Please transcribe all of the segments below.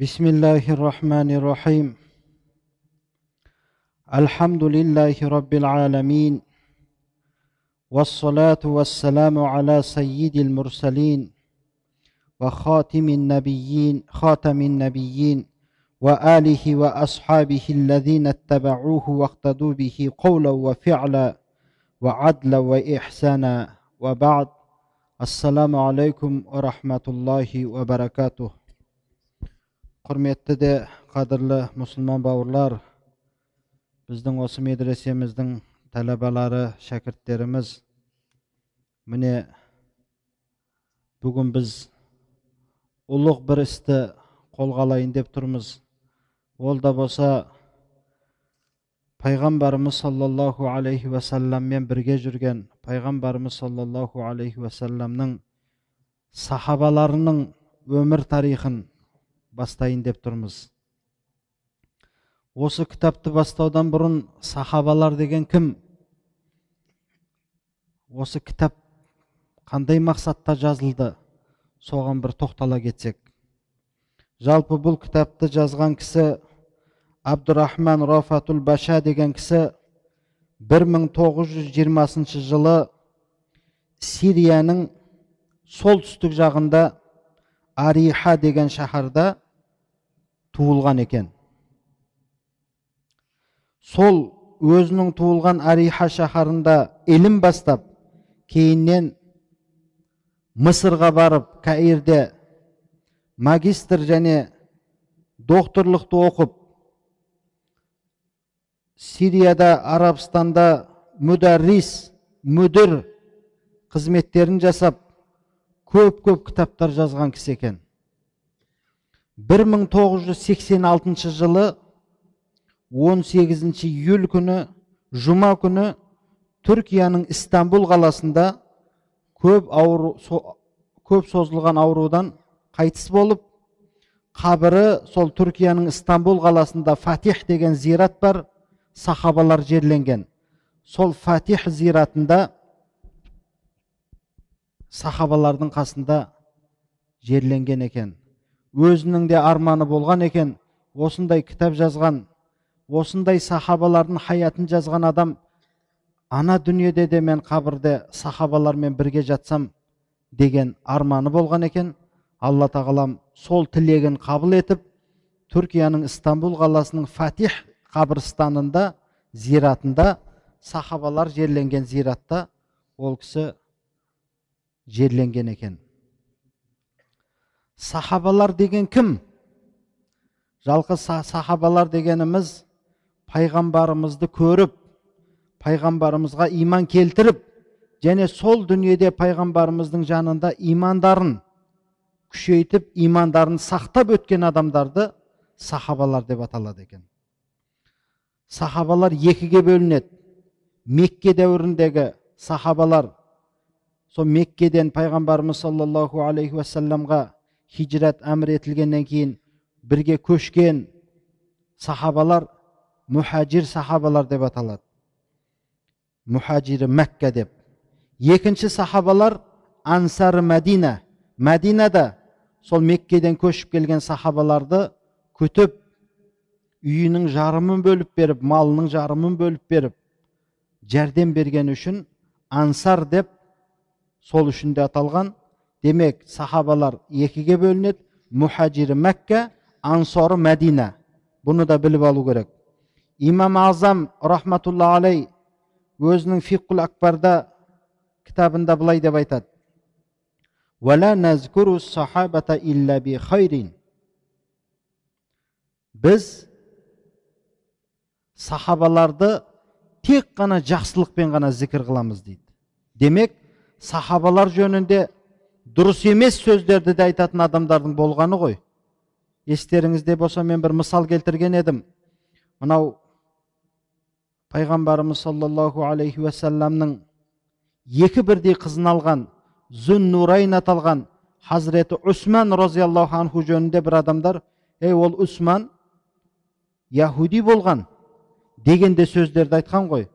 بسم الله الرحمن الرحيم. الحمد لله رب العالمين والصلاة والسلام على سيد المرسلين وخاتم النبيين خاتم النبيين وآله وأصحابه الذين اتبعوه واقتدوا به قولا وفعلا وعدلا وإحسانا. وبعد السلام عليكم ورحمة الله وبركاته. Құрметті де қадірлі мұсылман бауырлар біздің осы медресеміздің тәләбалары шәкірттеріміз міне бүгін біз ұлық бір істі қолға алайын деп тұрмыз. Ол да болса пайғамбарымыз саллаллаху алейхи уассаламмен бірге жүрген пайғамбарымыз саллаллаху алейхи уассаламның сахабаларының өмір тарихын бастайын деп тұрмыз. Осы кітапты бастаудан бұрын сахабалар деген кім? Осы кітап қандай мақсатта жазылды? Соған бір тоқтала кетсек. Жалпы бұл кітапты жазған кісі абдурахман рафатул баша деген кісі 1920 жылы сирияның солтүстік жағында ариха деген шаһарда туылған екен. Сол өзінің туылған ариха шаһарында ілім бастап кейіннен мысырға барып каирде магистр және докторлықты оқып сирияда арабстанда мүдәррис мүдір қызметтерін жасап көп көп кітаптар жазған кісі екен. 1986 жылы 18 июль күні жұма күні түркияның Истанбул қаласында көп ауру көп созылған аурудан қайтыс болып қабірі сол түркияның Истанбул қаласында фатих деген зират бар сахабалар жерленген. Сол фатих зиратында сахабалардың қасында жерленген екен. Өзінің де арманы болған екен. Осындай кітап жазған осындай сахабалардың хаятын жазған адам ана дүниеде де мен қабірде сахабалармен бірге жатсам деген арманы болған екен. Алла тағалам сол тілегін қабыл етіп түркияның Истанбул қаласының фатих қабірстанында зиратында сахабалар жерленген зиратта ол кісі жерленген екен. Сахабалар деген кім жалқы сахабалар дегеніміз пайғамбарымызды көріп пайғамбарымызға иман келтіріп және сол дүниеде пайғамбарымыздың жанында имандарын күшейтіп имандарын сақтап өткен адамдарды сахабалар деп аталады екен сахабалар екіге бөлінеді мекке дәуіріндегі сахабалар сол меккеден пайғамбарымыз саллаллаху алейхи уассаламға хижрат әмір етілгеннен кейін бірге көшкен сахабалар мұхажир сахабалар деп аталады мұхажирі мәкка деп екінші сахабалар ансары мәдина мәдинада сол меккеден көшіп келген сахабаларды күтіп үйінің жарымын бөліп беріп малының жарымын бөліп беріп жәрдем берген үшін ансар деп сол үшін де аталған демек сахабалар екіге бөлінеді мұхажирі мәкка ансоры мәдина бұны да біліп алу керек имам азам рахматулла алей өзінің фиқул акбарда кітабында былай деп айтады біз сахабаларды тек қана жақсылықпен ғана зікір қыламыз дейді демек сахабалар жөнінде дұрыс емес сөздерді де айтатын адамдардың болғаны ғой. Естеріңізде болса мен бір мысал келтірген едім. Мынау пайғамбарымыз саллаллаху алейхи уассаламның екі бірдей қызын алған зүн нурайн аталған хазіреті усман разиаллаху анху жөнінде бір адамдар ей ол усман яхуди болған деген де сөздерді айтқан ғой.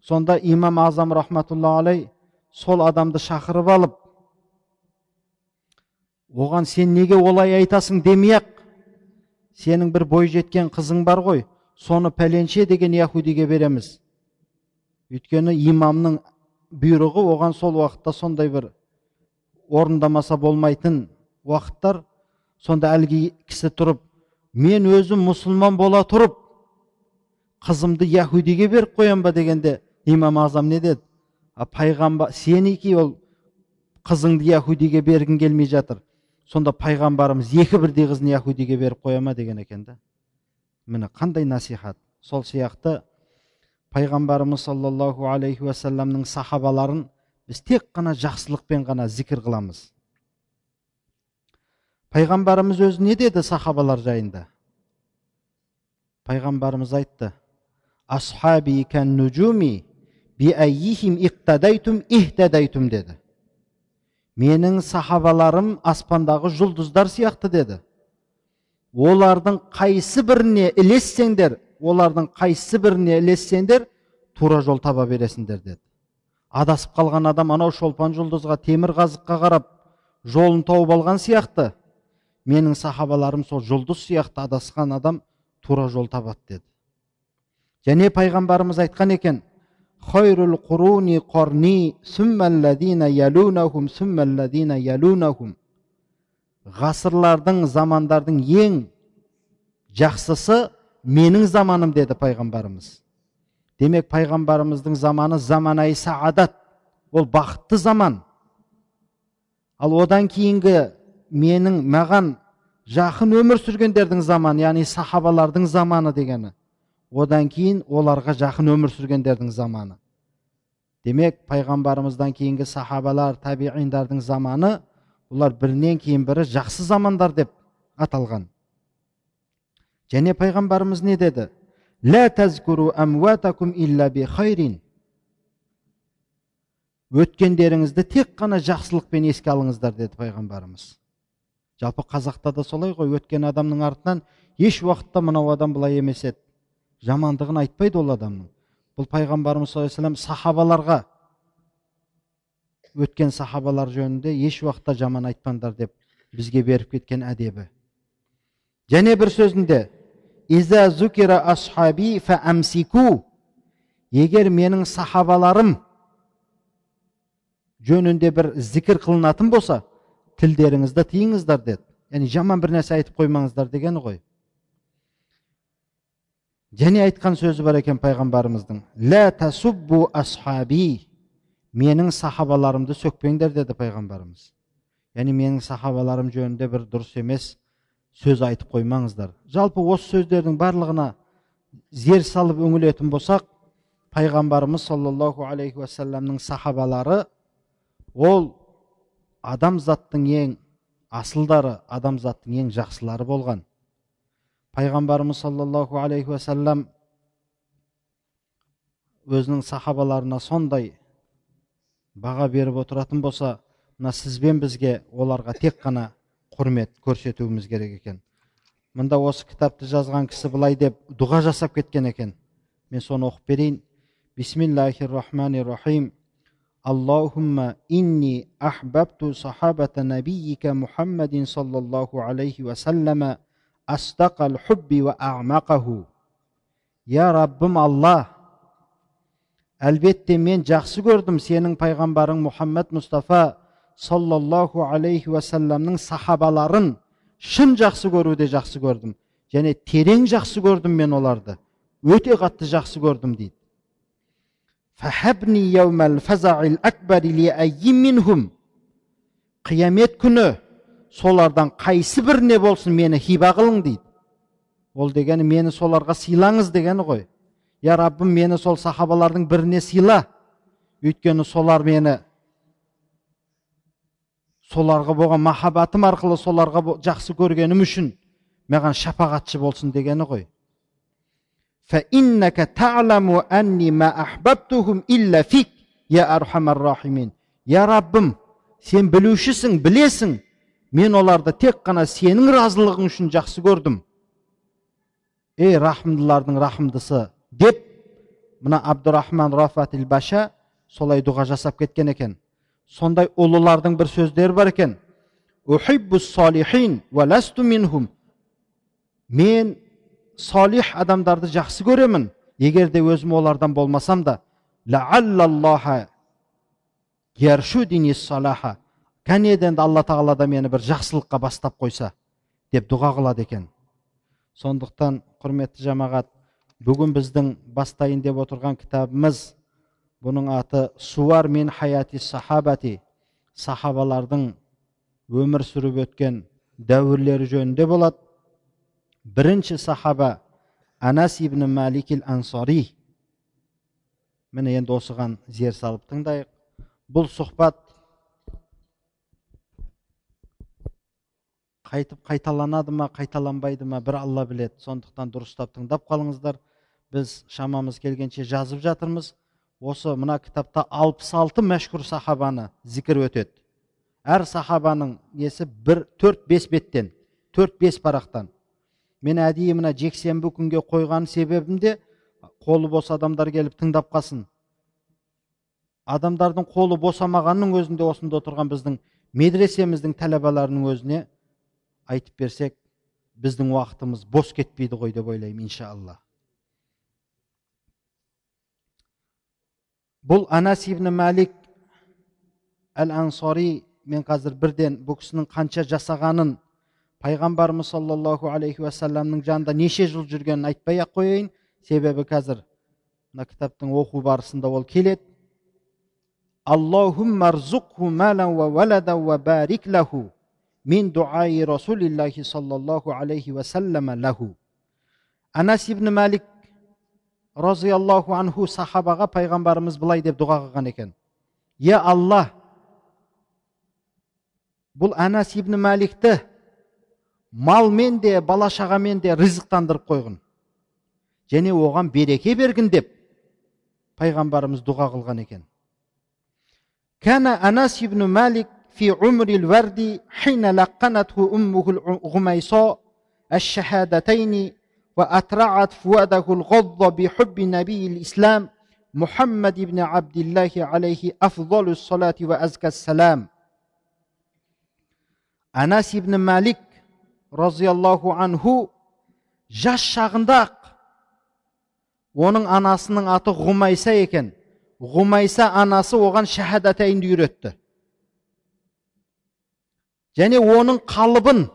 Сонда имам азам рахматулла алей сол адамды шақырып алып оған сен неге олай айтасың демей ақ сенің бір бой жеткен қызың бар ғой соны пәленше деген яхудиге береміз. Өйткені имамның бұйрығы оған сол уақытта сондай бір орындамаса болмайтын уақыттар. Сонда әлгі кісі тұрып мен өзім мұсылман бола тұрып қызымды яхудиге беріп қоям ба? дегенде имам азам не деді? А пайғамбар сенікі ол қызыңды яхудиге бергің келмей жатыр. Сонда пайғамбарымыз екі бірдей қызын яхудиге беріп қоя ма деген екен да? Міне қандай насихат? Сол сияқты пайғамбарымыз саллаллаху алейхи уассаламның сахабаларын біз тек қана жақсылықпен ғана зікір қыламыз. Пайғамбарымыз өзі не деді сахабалар жайында? Пайғамбарымыз айтты асхаби кән ихтадайтум деді. Менің сахабаларым аспандағы жұлдыздар сияқты деді. Олардың қайсы біріне ілессеңдер олардың қайсы біріне ілессеңдер тура жол таба бересіңдер деді. Адасып қалған адам анау шолпан жұлдызға темір қазыққа қарап жолын тауып алған сияқты. Менің сахабаларым сол жұлдыз сияқты адасқан адам тура жол табады деді. Және пайғамбарымыз айтқан екен hayrul құруни қорни, summalladina yalunahum summalladina ялунахум ғасырлардың замандардың ең жақсысы менің заманым деді пайғамбарымыз. Демек пайғамбарымыздың заманы заманай саадат. Ол бақытты заман. Ал одан кейінгі менің маған жақын өмір сүргендердің заманы яғни сахабалардың заманы дегені одан кейін оларға жақын өмір сүргендердің заманы. Демек пайғамбарымыздан кейінгі сахабалар табииндардың заманы бұлар бірінен кейін бірі жақсы замандар деп аталған. Және пайғамбарымыз не деді? Өткендеріңізді тек қана жақсылықпен еске алыңыздар деді пайғамбарымыз. Жалпы қазақта да солай ғой өткен адамның артынан еш уақытта мынау адам былай емес еді. Жамандығын айтпайды ол адамның. Бұл пайғамбарымыз саллаллаху алейhi сахабаларға өткен сахабалар жөнінде еш уақытта жаман айтпаңдар деп бізге беріп кеткен әдебі. Және бір сөзінде егер менің сахабаларым жөнінде бір зікір қылынатын болса тілдеріңізді тыйыңыздар деді. Яғни жаман бір нәрсе айтып қоймаңыздар дегені ғой. Және айтқан сөзі бар екен пайғамбарымыздың лә тасуббу асхаби менің сахабаларымды сөкпеңдер деді пайғамбарымыз. Яғни менің сахабаларым жөнінде бір дұрыс емес сөз айтып қоймаңыздар. Жалпы осы сөздердің барлығына зер салып үңілетін болсақ пайғамбарымыз саллаллаху алейхи уассаламның сахабалары ол адамзаттың ең асылдары адамзаттың ең жақсылары болған пайғамбарымыз саллаллаху алейхи уасалам өзінің сахабаларына сондай баға беріп отыратын болса мына сіз бен бізге оларға тек қана құрмет көрсетуіміз керек екен мында осы кітапты жазған кісі былай деп дұға жасап кеткен екен мен соны оқып берейін бисмиллахи рахмани рахим аллахумма инни ахбабту сахабата набийика мухаммадин саллаллаху алейхи уасалама астақал ва раббым алла әлбетте мен жақсы көрдім сенің пайғамбарың мұхаммад мұстафа саллаллаху алейхи уассаламның сахабаларын шын жақсы көруде жақсы көрдім және терең жақсы көрдім мен оларды өте қатты жақсы көрдім дейді қиямет күні солардан қайсы біріне болсын мені хиба қылың дейді. Ол дегені мені соларға сыйлаңыз дегені ғой. Я раббым мені сол сахабалардың біріне сыйла. Өйткені солар мені соларға болған махаббатым арқылы соларға жақсы көргенім үшін маған шапағатшы болсын дегені ғой. Я раббым сен білушісің білесің мен оларды тек қана сенің разылығың үшін жақсы көрдім. Ей рахымдылардың рахымдысы деп мына абдурахман рафатил баша солай дұға жасап кеткен екен. Сондай ұлылардың бір сөздері бар екен. Мен солих адамдарды жақсы көремін егер де өзім олардан болмасам да кәнеден де алла тағала да мені бір жақсылыққа бастап қойса деп дұға қылады екен. Сондықтан құрметті жамағат бүгін біздің бастайын деп отырған кітабымыз бұның аты суар мен хаяти сахабати сахабалардың өмір сүріп өткен дәуірлері жөнінде болады. Бірінші сахаба анас ибн маликил ансари. Міне енді осыған зер салып тыңдайық. Бұл сұхбат қайтып қайталанады ма қайталанбайды ма бір алла біледі. Сондықтан дұрыстап тыңдап қалыңыздар. Біз шамамыз келгенше жазып жатырмыз. Осы мына кітапта алпыс алты мәшһүр сахабаны зікір өтеді. Әр сахабаның несі бір төрт бес беттен төрт бес парақтан. Мен әдейі мына жексенбі күнге қойған себебім де қолы бос адамдар келіп тыңдап қалсын. Адамдардың қолы босамағанның өзінде осында отырған біздің медресеміздің тәләбаларының өзіне айтып берсек біздің уақытымыз бос кетпейді ғой деп ойлаймын иншалла. Бұл анас ибн мәлик әл ансари мен қазір бірден бұл кісінің қанша жасағанын пайғамбарымыз саллаллаху алейхи уассаламның жанында неше жыл жүргенін айтпай ақ қояйын. Себебі қазір мына кітаптың оқу барысында ол келеді. Min duai sallallahu aleyhi ve selleme lehu. Anas ibn Malik разиаллаху анху сахабаға пайғамбарымыз былай деп дұға қылған екен е алла бұл анас ибн мәликті малмен де бала шағамен де ризықтандырып қойғын және оған береке бергін деп пайғамбарымыз дұға қылған екен кәна анас ибн мәлик في عمر الورد حين لقنته أمه الغميصاء الشهادتين وأترعت فؤاده الغض بحب نبي الإسلام محمد بن عبد الله عليه أفضل الصلاة وأزكى السلام أنس بن مالك رضي الله عنه жас шағында ақ оның анасының аты ғұмайса екен ғұмайса анасы оған шахадатайнды үйретті Және оның қалыбын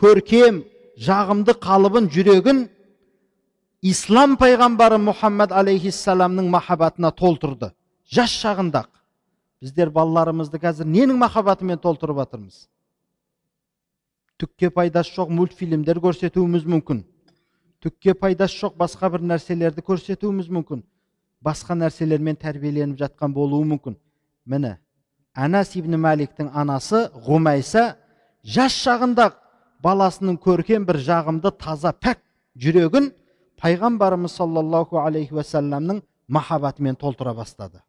көркем жағымды қалыбын жүрегін ислам пайғамбары мұхаммад алейхиссаламның махаббатына толтырды. Жас шағында біздер балаларымызды қазір ненің махаббатымен толтырып жатырмыз? Түкке пайдасы жоқ мультфильмдер көрсетуіміз мүмкін. Түкке пайдасы жоқ басқа бір нәрселерді көрсетуіміз мүмкін. Басқа нәрселермен тәрбиеленіп жатқан болуы мүмкін. Міне анас ибн мәликтің анасы ғұмайса жас шағында баласының көркем бір жағымды таза пәк жүрегін пайғамбарымыз саллаллаху алейхи уассаламның махаббатымен толтыра бастады.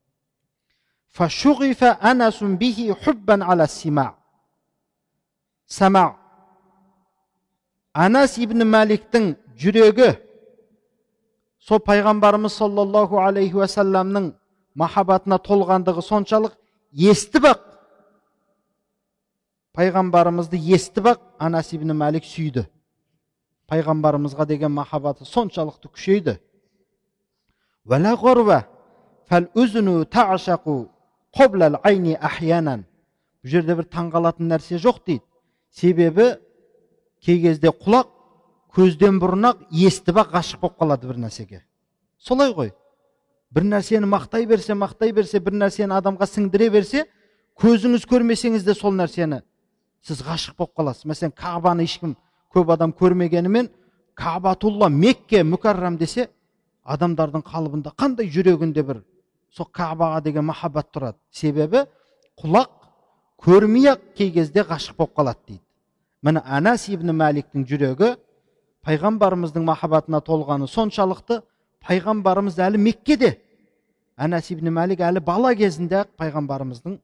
Анас ибн мәликтің жүрегі сол пайғамбарымыз саллаллаху алейхи уассаламның махаббатына толғандығы соншалық естіп ақ. Пайғамбарымызды естіп ақ анас ибн мәлик сүйді. Пайғамбарымызға деген махаббаты соншалықты күшейді. Бұл жерде бір таңғалатын нәрсе жоқ дейді. Себебі кей кезде құлақ көзден бұрын ақ естіп ақ ғашық болып қалады бір нәрсеге. Солай ғой. Бір нәрсені мақтай берсе мақтай берсе бір нәрсені адамға сіңдіре берсе көзіңіз көрмесеңіз де сол нәрсені сіз ғашық болып қаласыз. Мәселен кабаны ешкім көп адам көрмегенімен кабатулла мекке мүкәррам десе адамдардың қалыбында қандай жүрегінде бір сол кабаға деген махаббат тұрады. Себебі құлақ көрмей ақ кей кезде ғашық болып қалады дейді. Міне анас ибн мәликтің жүрегі пайғамбарымыздың махаббатына толғаны соншалықты пайғамбарымыз әлі меккеде анас ибн мәлик әлі бала кезінде ақ пайғамбарымыздың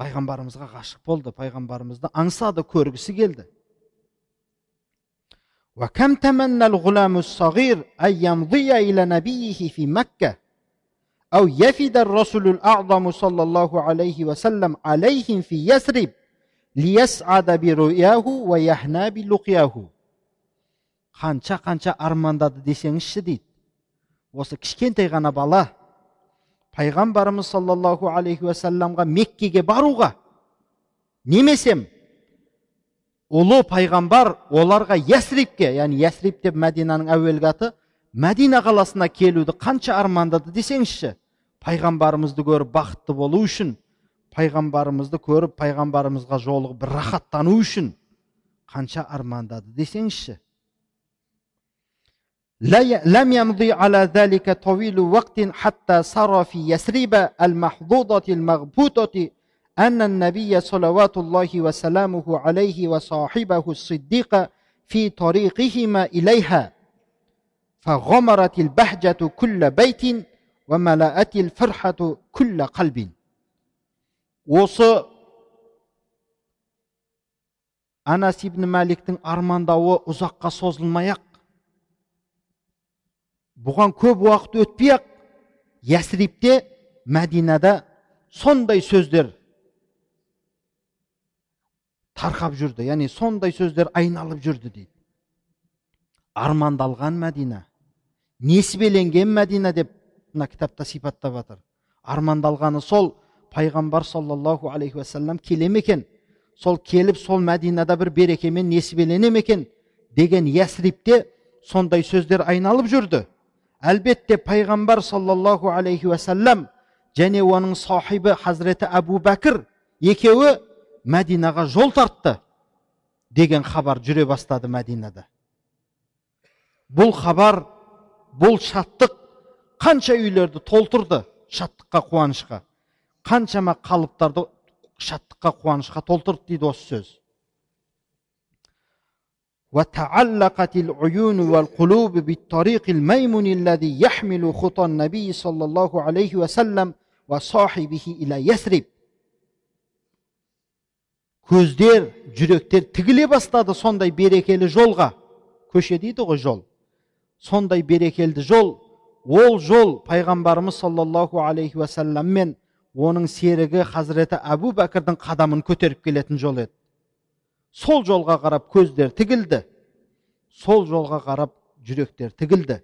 пайғамбарымызға ғашық болды пайғамбарымызды аңсады көргісі келді وكم تمنى الغلام الصغير أن يمضي إلى نبيه في مكة أو يفد الرسول الأعظم صلى الله عليه وسلم عليهم في يثرب ليسعد برؤياه ويهنى بلقياه қанша қанша армандады десеңізші дейді осы кішкентай ғана бала пайғамбарымыз саллаллаху алейхи уассаламға меккеге баруға немесем ұлы пайғамбар оларға ясрибке яғни ясриб деп мәдинаның әуелгі аты мәдина қаласына келуді қанша армандады десеңізші пайғамбарымызды көріп бақытты болу үшін пайғамбарымызды көріп пайғамбарымызға жолығып рахаттану үшін қанша армандады десеңізші. لم يمضي على ذلك طويل وقت حتى صار في يثرب المحظوظة المغبوطة أن النبي صلوات الله وسلامه عليه وصاحبه الصديق في طريقهما إليها فغمرت البهجة كل بيت وملأت الفرحة كل قلب осы анас ибн мәликтің армандауы ұзаққа созылмай ақ бұған көп уақыт өтпей ақ ясрибте мәдинада сондай сөздер тарқап жүрді. Яғни сондай сөздер айналып жүрді дейді. Армандалған мәдина несібеленген мәдина деп мына кітапта сипаттап жатыр. Армандалғаны сол пайғамбар саллаллаху алейхи уассалам келе ме екен? Сол келіп сол мәдинада бір берекемен несібелене ме екен? Деген ясрибте сондай сөздер айналып жүрді. Әлбетте пайғамбар саллаллаху алейхи уассалам және оның сахибі хазіреті әбу бәкір екеуі мәдинаға жол тартты деген хабар жүре бастады мәдинада. Бұл хабар бұл шаттық қанша үйлерді толтырды шаттыққа қуанышқа. Қаншама қалыптарды шаттыққа қуанышқа толтырды дейді осы сөз وتعلقت العيون والقلوب بالطريق الميمون الذي يحمل خطى النبي صلى الله عليه وسلم وصاحبه إلى يثرب көздер жүректер тігіле бастады сондай берекелі жолға көше дейді ғой жол сондай берекелді жол ол жол пайғамбарымыз саллаллаху алейхи уассалам мен оның серігі хазіреті әбу бәкірдің қадамын көтеріп келетін жол еді сол жолға қарап көздер тігілді. Сол жолға қарап жүректер тігілді.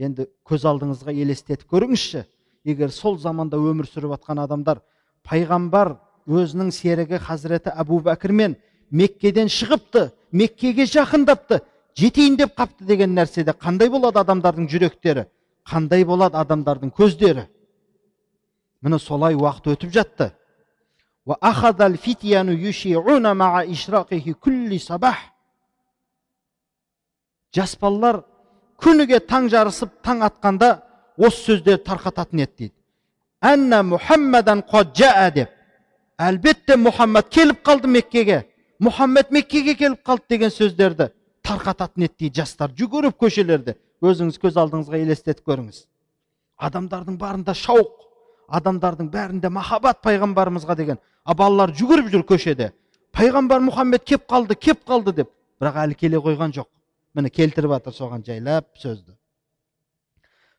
Енді көз алдыңызға елестетіп көріңізші. Егер сол заманда өмір сүріп жатқан адамдар пайғамбар өзінің серігі хазіреті әбу бәкірмен меккеден шығыпты меккеге жақындапты жетейін деп қапты деген нәрседе қандай болады адамдардың жүректері? Қандай болады адамдардың көздері? Міне солай уақыт өтіп жатты. وأخذ الفتيان يشيعون مع إشراقه كل صباح жас балалар күніге таң жарысып таң атқанда осы сөздерді тарқататын еді дейді әнна мұхаммадан деп әлбетте мұхаммад келіп қалды меккеге мұхаммед меккеге келіп қалды деген сөздерді тарқататын еді дейді жастар жүгіріп көшелерде өзіңіз көз алдыңызға елестетіп көріңіз адамдардың барында шауқ адамдардың бәрінде махаббат пайғамбарымызға деген а балалар жүгіріп жүр көшеде пайғамбар мұхаммед кеп қалды кеп қалды деп бірақ әлі келе қойған жоқ міне келтіріп жатыр соған жайлап сөзді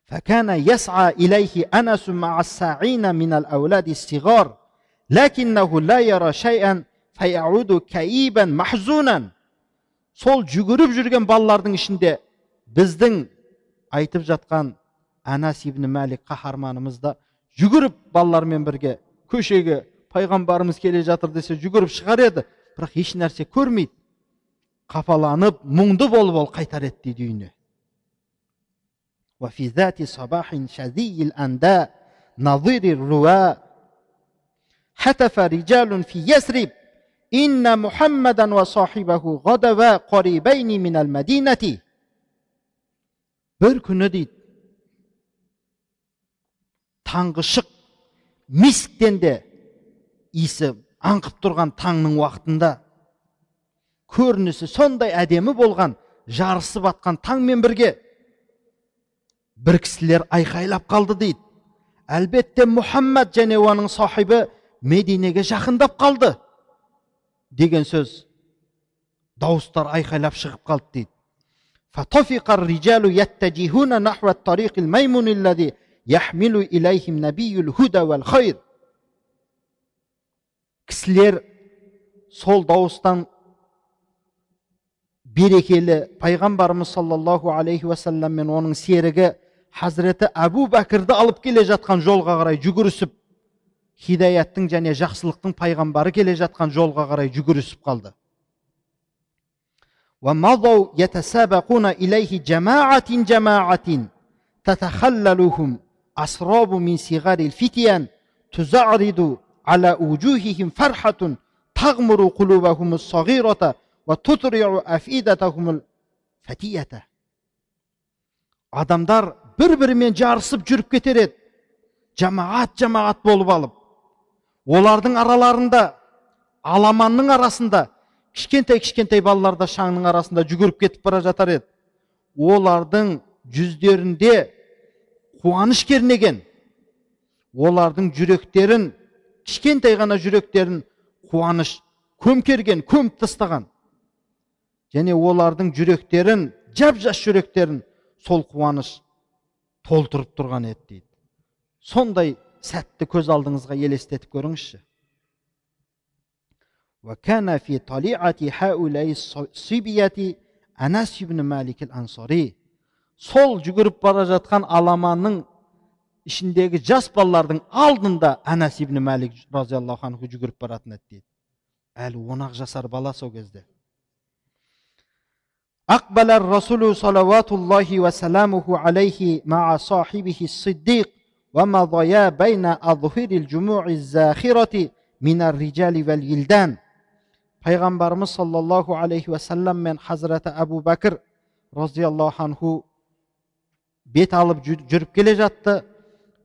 فكان يسعى إليه أنس مع الساعين من الأولاد الصغار لكنه لا يرى شيئا فيعود كئيبا محزونا сол жүгіріп жүрген балалардың ішінде біздің айтып жатқан анас ибн мәлик қаһарманымыз да жүгіріп балалармен бірге көшеге пайғамбарымыз келе жатыр десе жүгіріп шығар еді бірақ еш нәрсе көрмейді қапаланып мұңды болып ол қайтар еді дейді үйіне وفي ذات صباح شذي الأنداء نظير الرواء حتف رجال في يثرب إن محمدا وصاحبه غدوا قريبين من المدينة бір күні дейді таңғы шық мисктен де иісі аңқып тұрған таңның уақытында көрінісі сондай әдемі болған жарысып атқан таңмен бірге бір кісілер айқайлап қалды дейді. Әлбетте мұхаммад және оның сахибі мединеге жақындап қалды деген сөз дауыстар айқайлап шығып қалды дейді فطفق الرجال يتجهون نحو الطريق الميمون الذي يحمل إليهم نبي الهدى والخير кісілер сол дауыстан берекелі пайғамбарымыз саллаллаху алейхи уассалам мен оның серігі хазіреті әбу бәкірді алып келе жатқан жолға қарай жүгірісіп хидаяттың және жақсылықтың пайғамбары келе жатқан жолға қарай жүгірісіп қалды ومضوا يتسابقون إليه جماعة جماعة تتخللهم أسراب من صغار الفتيان تزعرد على وجوههم فرحة تغمر قلوبهم الصغيرة وتطرع أفئدتهم الفتية адамдар бір бірімен жарысып жүріп кетер еді жамағат жамағат болып алып олардың араларында аламанның арасында кішкентай кішкентай балалар да шаңның арасында жүгіріп кетіп бара жатар еді олардың жүздерінде қуаныш кернеген олардың жүректерін кішкентай ғана жүректерін қуаныш көмкерген көміп тастаған және олардың жүректерін жап жас жүректерін сол қуаныш толтырып тұрған еді дейді сондай сәтті көз алдыңызға елестетіп көріңізші وكان في طليعة هؤلاء الصبية أنس بن مالك الأنصاري сол жүгіріп бара жатқан аламанның ішіндегі жас балалардың алдында әнәс ибн мәлик разиаллаху анху жүгіріп баратын еді дейді әлі он ақ жасар бала сол кезде أقبل الرسول صلوات الله وسلامه عليه مع صاحبه الصديق ومضيا بين أظهر الجموع الزاخرة من الرجال والولدان пайғамбарымыз саллаллаху алейхи уассалам мен хазіреті әбу бәкір разиаллаху анху бет алып жүріп келе жатты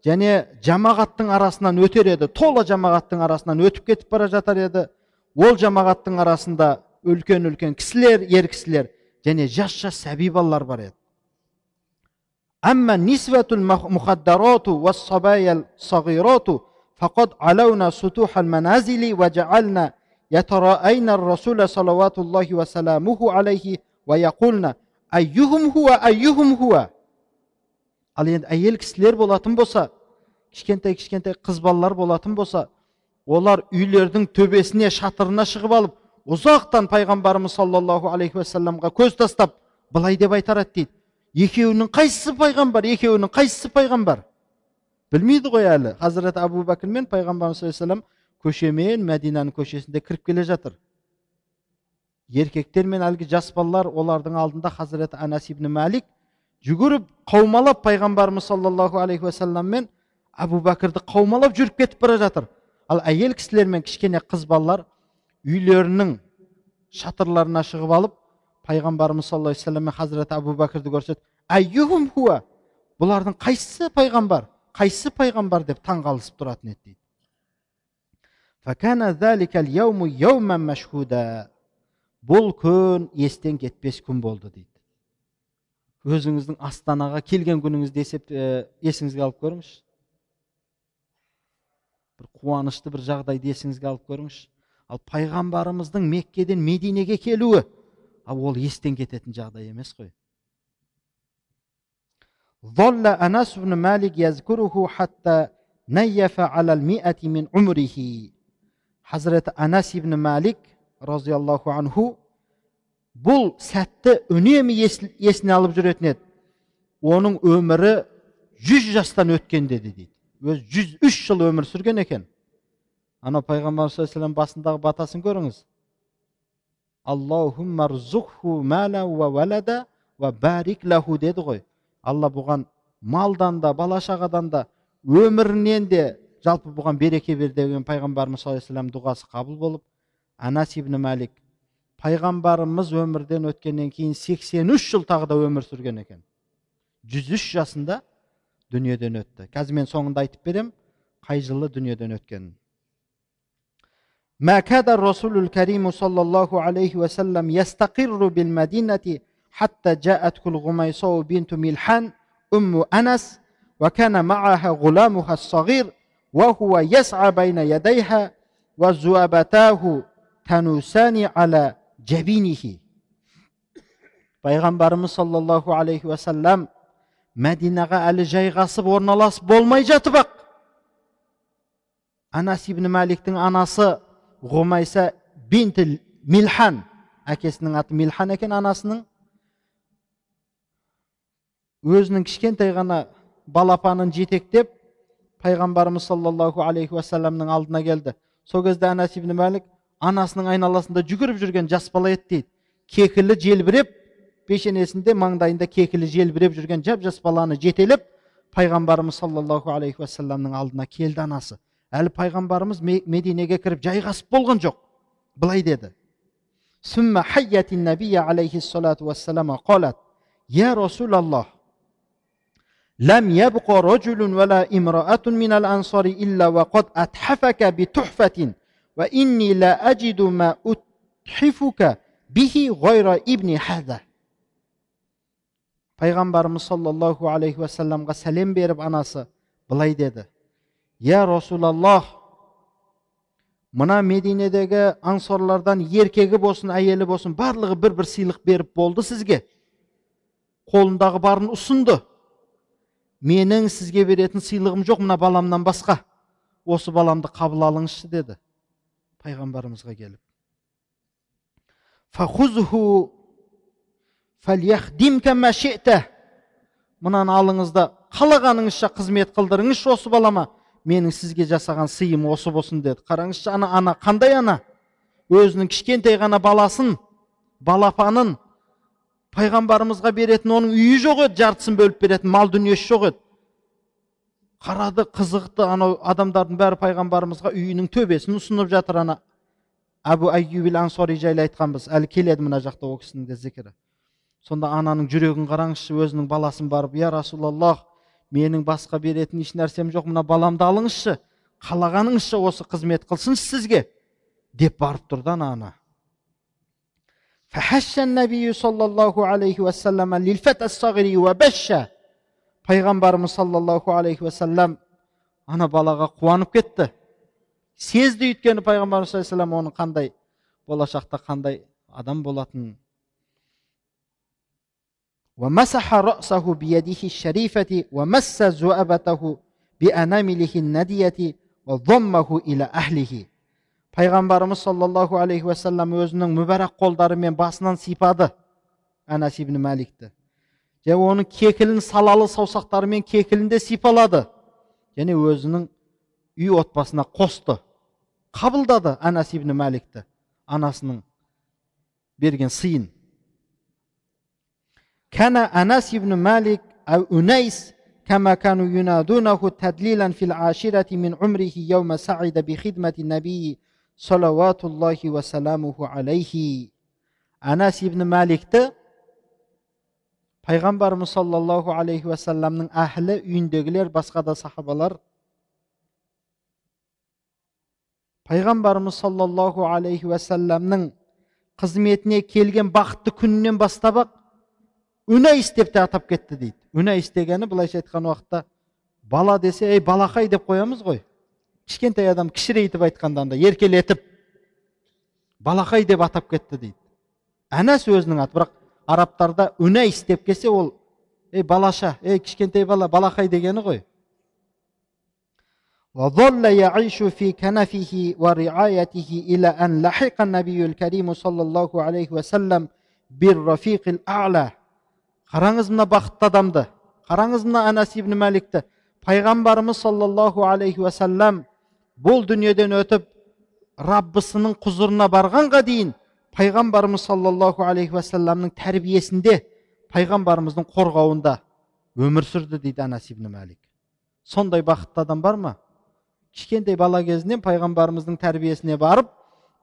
және жамағаттың арасынан өтер еді тола жамағаттың арасынан өтіп кетіп бара жатар еді ол жамағаттың арасында үлкен үлкен кісілер ер кісілер және жас жас сәби балалар бар еді أما النسوة المخدرات والصبايا الصغيرات فقد علونا سطوح المنازل وجعلنا يتراءين الرسول صلوات الله وسلامه عليه ويقولن أيهم هو أيهم هو ал енді әйел кісілер болатын болса кішкентай кішкентай қыз балалар болатын болса олар үйлердің төбесіне шатырына шығып алып ұзақтан пайғамбарымыз саллаллаху алейхи уассаламға көз тастап былай деп айтар еді дейді. Екеуінің қайсысы пайғамбар екеуінің қайсысы пайғамбар? Білмейді ғой әлі. Хазірет әбу бәкір мен пайғамбарымыз саллаллаху көшемен мәдинаның көшесінде кіріп келе жатыр. Еркектер мен әлгі жас балалар олардың алдында хазірет анас ибн мәлик жүгіріп қаумалап пайғамбарымыз саллаллаху алейхи уассалам мен әбу бәкірді қаумалап жүріп кетіп бара жатыр ал әйел кісілер мен кішкене қыз балалар үйлерінің шатырларына шығып алып пайғамбарымыз саллаллаху алейхи вассалам мен хазіреті әбу бәкірді көрсетіп хуа бұлардың қайсысы пайғамбар қайсысы пайғамбар деп таңғалысып тұратын еді дейді бұл күн естен кетпес күн болды дейді өзіңіздің астанаға келген күніңізді есеп есіңізге алып көріңізші бір қуанышты бір жағдайды есіңізге алып көріңізші ал пайғамбарымыздың меккеден мединеге келуі ал ол естен кететін жағдай емес қой ظل أنس بن مالك يذكره حتى نيف على المئة من عمره حضرت أنس بن مالك رضي الله عنه бұл сәтті үнемі есіне алып жүретін еді. Оның өмірі жүз жастан өткен деді дейді. Өзі жүз үш жыл өмір сүрген екен. Анау пайғамбар саллаллаху басындағы батасын көріңіз. Деді ғой. Алла бұған малдан да бала шағадан да өмірінен де жалпы бұған береке бер деген пайғамбарымыз саллаллаху алейhi дұғасы қабыл болып анас ибн мәлик пайғамбарымыз өмірден өткеннен кейін 83 жыл тағы да өмір сүрген екен 103 жасында дүниеден өтті қазір мен соңында айтып беремін қай жылы дүниеден өткенін ما كاد الرسول الكريم صلى الله عليه وسلم يستقر بالمدينة حتى جاءته الغميصاء بنت ملحان أم أنس وكان معها غلامها الصغير وهو يسعى بين يديها وزوابتاه تنوسان على жабинихи пайғамбарымыз саллаллаху алейхи уасалам мәдинаға әлі жайғасып орналасып болмай жатып ақ анас ибн мәликтің анасы ғұмайса бинт милхан әкесінің аты милхан екен анасының өзінің кішкентай ғана балапанын жетектеп пайғамбарымыз саллаллаху алейхи уассаламның алдына келді сол кезде анас ибн мәлік анасының айналасында жүгіріп жүрген жас бала еді дейді кекілі желбіреп пешенесінде маңдайында кекілі желбіреп жүрген жап жас баланы жетелеп пайғамбарымыз саллаллаху алейхи уассаламның алдына келді анасы әлі пайғамбарымыз мединеге кіріп жайғасып болған жоқ былай деді ثم حيت النبي عليه الصلاة والسلام قالت يا رسول الله لم يبق رجل ولا امرأة من الأنصار إلا وقد أتحفك بتحفة пайғамбарымыз саллаллаху алейхи уассаламға сәлем беріп анасы былай деді я расулаллах мына мединедегі аңсорлардан еркегі болсын әйелі болсын барлығы бір бір сыйлық беріп болды сізге қолындағы барын ұсынды менің сізге беретін сыйлығым жоқ мына баламнан басқа осы баламды қабыл алыңызшы деді пайғамбарымызға келіп мынаны алыңыз да қалағаныңызша қызмет қылдырыңызшы осы балама менің сізге жасаған сыйым осы болсын деді қараңызшы ана ана қандай ана өзінің кішкентай ғана баласын балапанын пайғамбарымызға беретін оның үйі жоқ еді жартысын бөліп беретін мал дүниесі жоқ еді қарады қызықты анау адамдардың бәрі пайғамбарымызға үйінің төбесін ұсынып жатыр ана. Әбу айюбил ансори жайлы айтқанбыз. Әлі келеді мына жақта ол кісінің де зікірі. Сонда ананың жүрегін қараңызшы өзінің баласын барып я расулаллах менің басқа беретін еш нәрсем жоқ мына баламды алыңызшы қалағаныңызша осы қызмет қылсыншы сізге деп барып тұрды ана ана пайғамбарымыз саллаллаху алейхи уассалам ана балаға қуанып кетті сезді өйткені пайғамбарымыз саллаллаху оның қандай болашақта қандай адам болатынын ومسح رأسه بيده الشريفة ومس زؤبته بأنامله الندية وضمه إلى أهله пайғамбарымыз саллаллаху алейхи уассалам өзінің мүбәрак қолдарымен басынан сипады анас ибн мәликті және оның кекілін салалы саусақтарымен кекілінде сипалады. Және өзінің үй отбасына қосты. Қабылдады анас ибн мәликті анасының берген сыйын. Кәна анас ибн мәлик әу үнәйс كما كانوا ينادونه تدليلا في العاشرة من عمره يوم سعد بخدمة النبي صلوات الله وسلامه عليه أنس ابن مالك пайғамбарымыз саллаллаху алейхи уассаламның әхлі үйіндегілер басқа да сахабалар пайғамбарымыз саллаллаху алейхи уассаламның қызметіне келген бақытты күнінен бастап ақ үнәйіс деп те атап кетті дейді үнәйіс дегені былайша айтқан уақытта бала десе ей балақай деп қоямыз ғой кішкентай адам кішірейтіп айтқанда андай еркелетіп балақай деп атап кетті дейді әнәс өзінің аты бірақ арабтарда үнәйіс деп келсе ол ей балаша ей кішкентай бала балақай дегені ғой وظل يعيش في كنفه ورعايته إلى أن لحق النبي الكريم صلى الله عليه وسلم بالرفيق الأعلى қараңыз мына бақытты адамды қараңыз мына анас ибн мәликті пайғамбарымыз саллаллаху алейхи уассалам бұл дүниеден өтіп раббысының құзырына барғанға дейін пайғамбарымыз саллаллаху алейхи уассаламның тәрбиесінде пайғамбарымыздың қорғауында өмір сүрді дейді анас ибн мәлик сондай бақытты адам бар ма кішкентай бала кезінен пайғамбарымыздың тәрбиесіне барып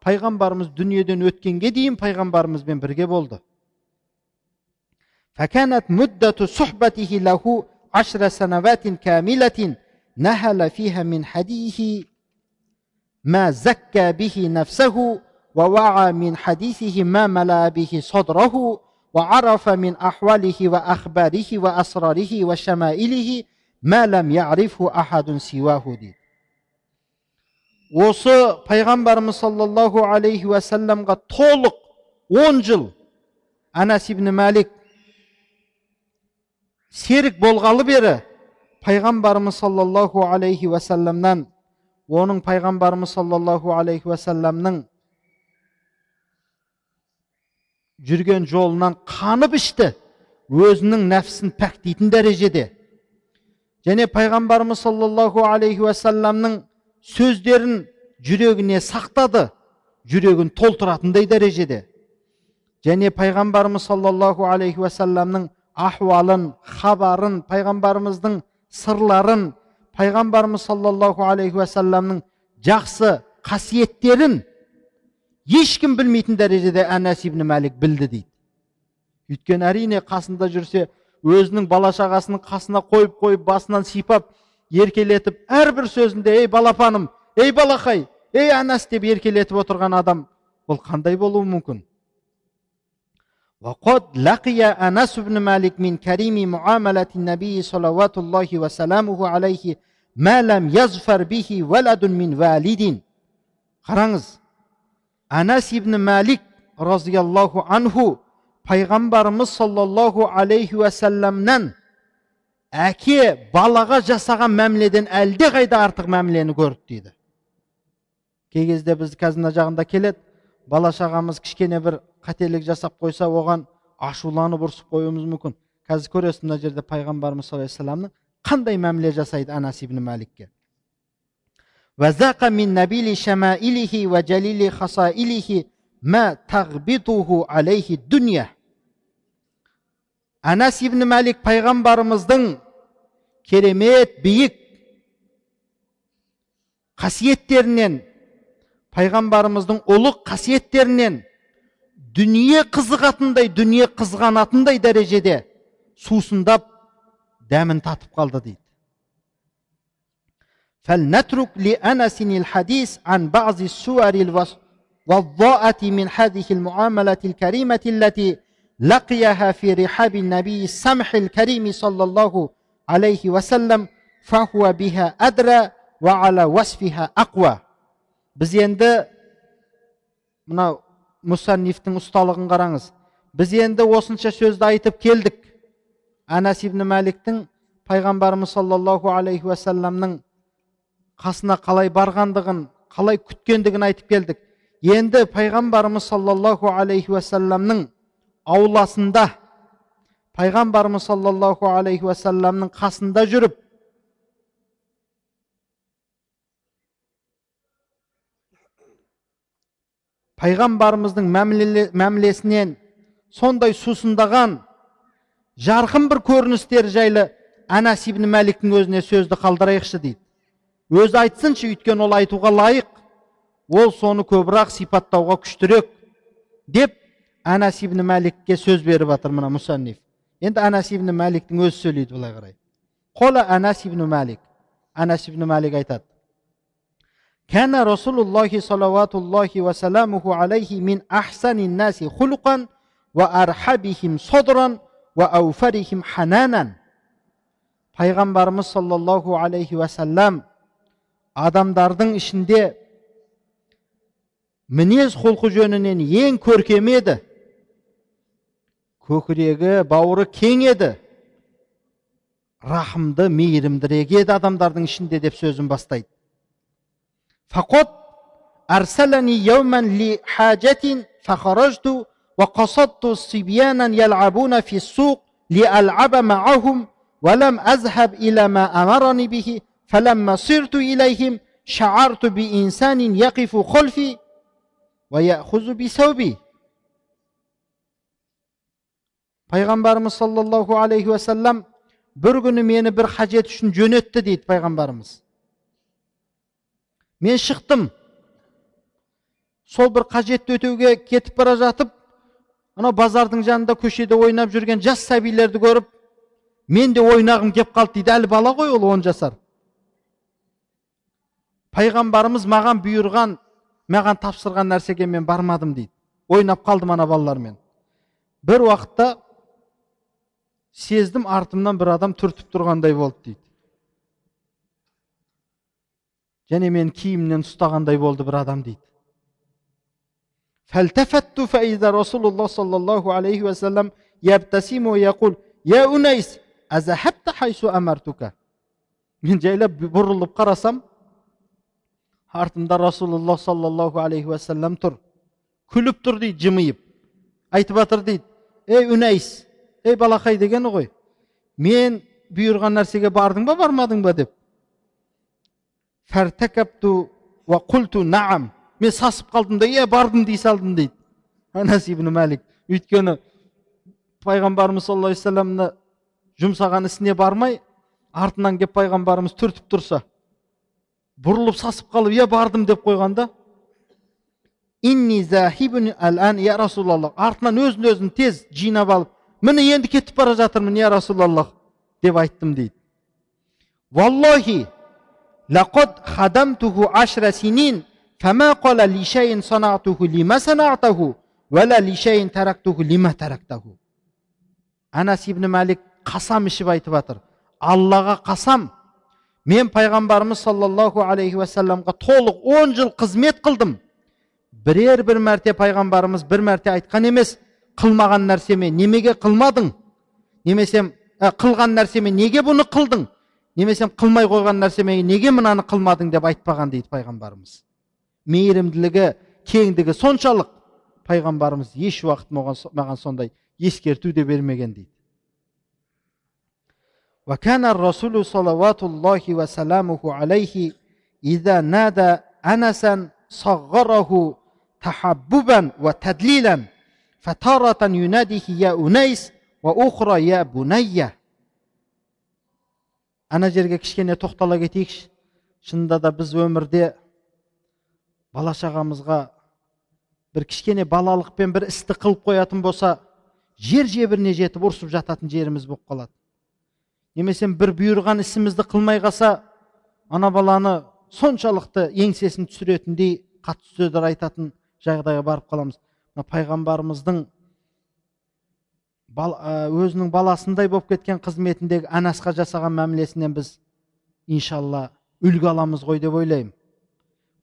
пайғамбарымыз дүниеден өткенге дейін пайғамбарымызбен бірге болды فكانت مدة صحبته له عشر سنوات كاملة نهل فيها من حديثه ما زكى به نفسه ووعى من حديثه ما ملا به صدره وعرف من أحواله وأخباره وأسراره وشمائله ما لم يعرفه أحد سواه دي осы пайғамбарымыз саллаллаху алейхи уассаламға толық он жыл анас ибн мәлик серік болғалы бері пайғамбарымыз саллаллаху алейхи уассаламнан оның пайғамбарымыз саллаллаху алейхи уассаламның жүрген жолынан қанып ішті. Өзінің нәпсін пәктейтін дәрежеде. Және пайғамбарымыз саллаллаху алейхи уассаламның сөздерін жүрегіне сақтады. Жүрегін толтыратындай дәрежеде. Және пайғамбарымыз саллаллаху алейхи уассаламның ахуалын хабарын пайғамбарымыздың сырларын пайғамбарымыз саллаллаху алейхи уассаламның жақсы қасиеттерін ешкім білмейтін дәрежеде әнәс ибн мәлик білді дейді өйткені әрине қасында жүрсе өзінің бала шағасының қасына қойып қойып басынан сипап еркелетіп әрбір сөзінде ей балапаным ей балақай ей әнәс деп еркелетіп отырған адам бұл қандай болуы мүмкін وقد لقي أنس بن مالك من كريم معاملة النبي صلوات الله وسلامه عليه ما لم يظفر به ولد من والد қараңыз анас ибн мәлик разиаллаху анху пайғамбарымыз саллаллаху алейхи уассаламнан әке балаға жасаған мәміледен әлдеқайда артық мәмілені көрді дейді кей кезде біз қазір мына жағында келеді бала шағамыз кішкене бір қателік жасап қойса оған ашуланып ұрсып қоюымыз мүмкін қазір көресіз мына жерде пайғамбарымыз саллаллаху алейхи қандай мәміле жасайды анас ибн мәликке من نبيل شمائله وجليل خصائله ما تغبطه عليه الدنيا анас ибн мәлик пайғамбарымыздың керемет биік қасиеттерінен пайғамбарымыздың ұлық қасиеттерінен дүние қызығатындай дүние қызғанатындай дәрежеде сусындап дәмін татып қалды дейді فلنترك لأنس الحديث عن بعض السور والضاءة من هذه المعاملة الكريمة التي لقيها في رحاب النبي السمح الكريم صلى الله عليه وسلم فهو بها أدرى وعلى وصفها أقوى біз енді мынау мұсаннифтің ұсталығын қараңыз біз енді осынша сөзді айтып келдік анас ибн мәликтің пайғамбарымыз саллаллаху алейхи уассаламның қасына қалай барғандығын қалай күткендігін айтып келдік. Енді пайғамбарымыз саллаллаху алейхи уассаламның ауласында пайғамбарымыз саллаллаху алейхи уассаламның қасында жүріп пайғамбарымыздың мәмілесінен сондай сусындаған жарқын бір көріністер жайлы анас ибн мәликтің өзіне сөзді қалдырайықшы дейді өзі айтсыншы өйткені ол айтуға лайық ол соны көбірек сипаттауға күштірек деп анас ибн мәликке сөз беріп жатыр мына мұсанниф енді анас ибн мәликтің өзі сөйлейді былай қарай қола анас ибн мәлик анас ибн мәлик айтады كان رسول الله صلوات الله وسلامه عليه من أحسن الناس خلقا وأرحبهم صدرا وأوفرهم حنانا пайғамбарымыз саллаллаху алейхи уассалам адамдардың ішінде мінез құлқы жөнінен ең көркем еді көкірегі бауыры кең еді рахымды мейірімдірек еді адамдардың ішінде деп сөзін бастайды فقد أرسلني يوما لحاجة فخرجت وقصدت صبيانا يلعبون في السوق لألعب معهم ولم أذهب إلى ما أمرني به فلما صرت إليهم شعرت بإنسان يقف خلفي ويأخذ بثوبي пайғамбарымыз саллаллаху алейхи уассалам бір күні мені бір қажет үшін жөнетті дейді пайғамбарымыз мен шықтым сол бір қажетті өтеуге кетіп бара жатып анау базардың жанында көшеде ойнап жүрген жас сәбилерді көріп мен де ойнағым кеп қалды дейді әлі бала ғой ол он жасар пайғамбарымыз маған бұйырған маған тапсырған нәрсеге мен бармадым дейді ойнап қалдым ана балалармен бір уақытта сездім артымнан бір адам түртіп тұрғандай болды дейді және мен киімнен ұстағандай болды бір адам дейді فالتفت فإذا رسول الله صلى الله عليه وسلم يبتسم ويقول يا أنيس أذهبت حيث أمرتك мен жайлап бұрылып қарасам артында расулаллах саллаллаху алейхи уассалам тұр. Күліп тұр дейді жымиып. Айтып жатыр дейді ей үнәйіс ей балақай дегені ғой. Мен бұйырған нәрсеге бардың ба бармадың ба? деп. Наам мен сасып қалдым да иә бардым дей салдым дейді. Анас ибн мәлик өйткені пайғамбарымыз саллаллаху алейхи жұмсаған ісіне бармай артынан келіп пайғамбарымыз түртіп тұрса бұрылып сасып қалып иә бардым деп қойған да я расулаллах артынан өзін өзін тез жинап алып міне енді кетіп бара жатырмын я расулаллах деп айттым дейді. Валлахи лақад хадамтуху ашра синин фама қала ли шайин санатуху лима санатаху вала ли шайин тарактуху лима тарактаху анас ибн мәлик қасам ішіп айтып жатыр аллаға қасам мен пайғамбарымыз саллаллаху алейхи уассаламға толық он жыл қызмет қылдым бірер бір мәрте пайғамбарымыз бір мәрте айтқан емес қылмаған нәрсеме немеге қылмадың немесе ә, қылған нәрсеме неге бұны қылдың немесе қылмай қойған нәрсеме неге мынаны қылмадың деп айтпаған дейді пайғамбарымыз мейірімділігі кеңдігі соншалық пайғамбарымыз еш уақыт маған сондай ескерту де бермеген дейді وكان الرسول صلوات الله وسلامه عليه إذا نادى أنسا صغره تحببا وتدليلا فتارة يناديه يا أنيس وأخرى يا بني ана жерге кішкене тоқтала кетейікші шынында да біз өмірде бала шағамызға бір кішкене балалықпен бір істі қылып қоятын болса жер жебіріне жетіп ұрсып жататын жеріміз болып қалады немесе бір бұйырған ісімізді қылмай қалса ана баланы соншалықты еңсесін түсіретіндей қатты сөздер айтатын жағдайға барып қаламыз. Пайғамбарымыздың бал, өзінің баласындай болып кеткен қызметіндегі анасқа жасаған мәмілесінен біз иншалла үлгі аламыз ғой деп ойлаймын.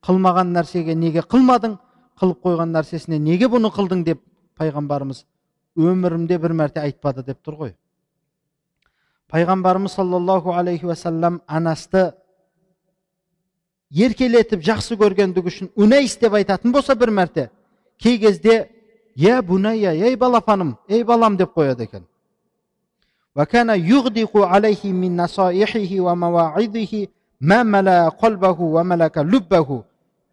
Қылмаған нәрсеге неге қылмадың қылып қойған нәрсесіне неге бұны қылдың деп пайғамбарымыз өмірімде бір мәрте айтпады деп тұр ғой. пайғамбарымыз саллаллаху алейхи уассалам анасты еркелетіп жақсы көргендігі үшін унайс деп айтатын болса бір мәрте кей кезде я бунайя ей балапаным ей балам деп қояды екен وكان يغدق عليه من نصائحه ومواعظه ما ملا قلبه وملك لبه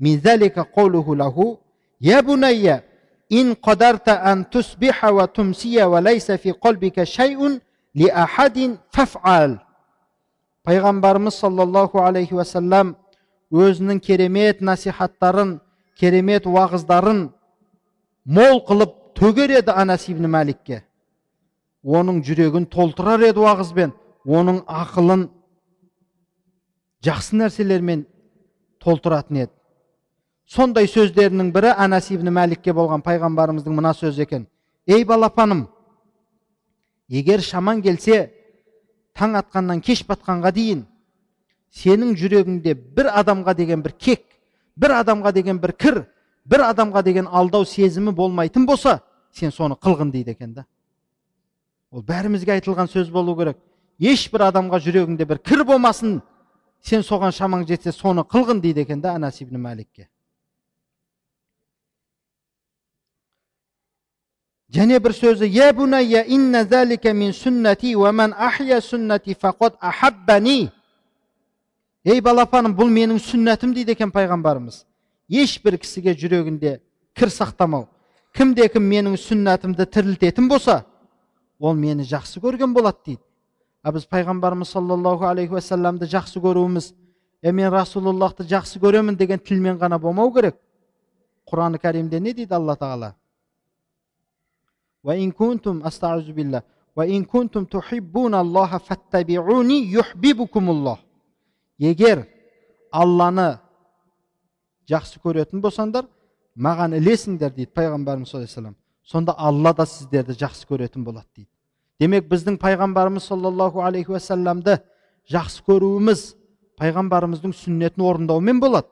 من ذلك قوله له يا بني إن قدرت أن تصبح وتمسي وليس في قلبك شيء ли фафал пайғамбарымыз саллаллаху алейхи уассалам өзінің керемет насихаттарын керемет уағыздарын мол қылып төгер еді анас ибн мәликке оның жүрегін толтырар еді уағызбен оның ақылын жақсы нәрселермен толтыратын еді сондай сөздерінің бірі анас ибн мәликке болған пайғамбарымыздың мына сөзі екен ей балапаным егер шаман келсе таң атқаннан кеш батқанға дейін сенің жүрегіңде бір адамға деген бір кек бір адамға деген бір кір бір адамға деген алдау сезімі болмайтын болса сен соны қылғын дейді екен да. Ол бәрімізге айтылған сөз болу керек. Ешбір адамға жүрегіңде бір кір болмасын сен соған шамаң жетсе соны қылғын дейді екен да анас ибн және бір сөзі я инна залика мин сүннати ахя сүннати ахаббани ей балапаным бұл менің сүннәтім дейді екен пайғамбарымыз. Ешбір кісіге жүрегінде кір сақтамау кімде кім менің сүннәтімді тірілтетін болса ол мені жақсы көрген болады дейді. А біз пайғамбарымыз саллаллаху алейхи уассаламды жақсы көруіміз е мен расулаллахты жақсы көремін деген тілмен ғана болмау керек. Құран кәрімде не дейді алла тағала? Егер алланы жақсы көретін болсаңдар маған ілесіңдер дейді пайғамбарымыз саллаллаху алейhi сонда алла да сіздерді жақсы көретін болады дейді демек біздің пайғамбарымыз саллаллаху алейхи уассаламды жақсы көруіміз пайғамбарымыздың сүннетін орындаумен болады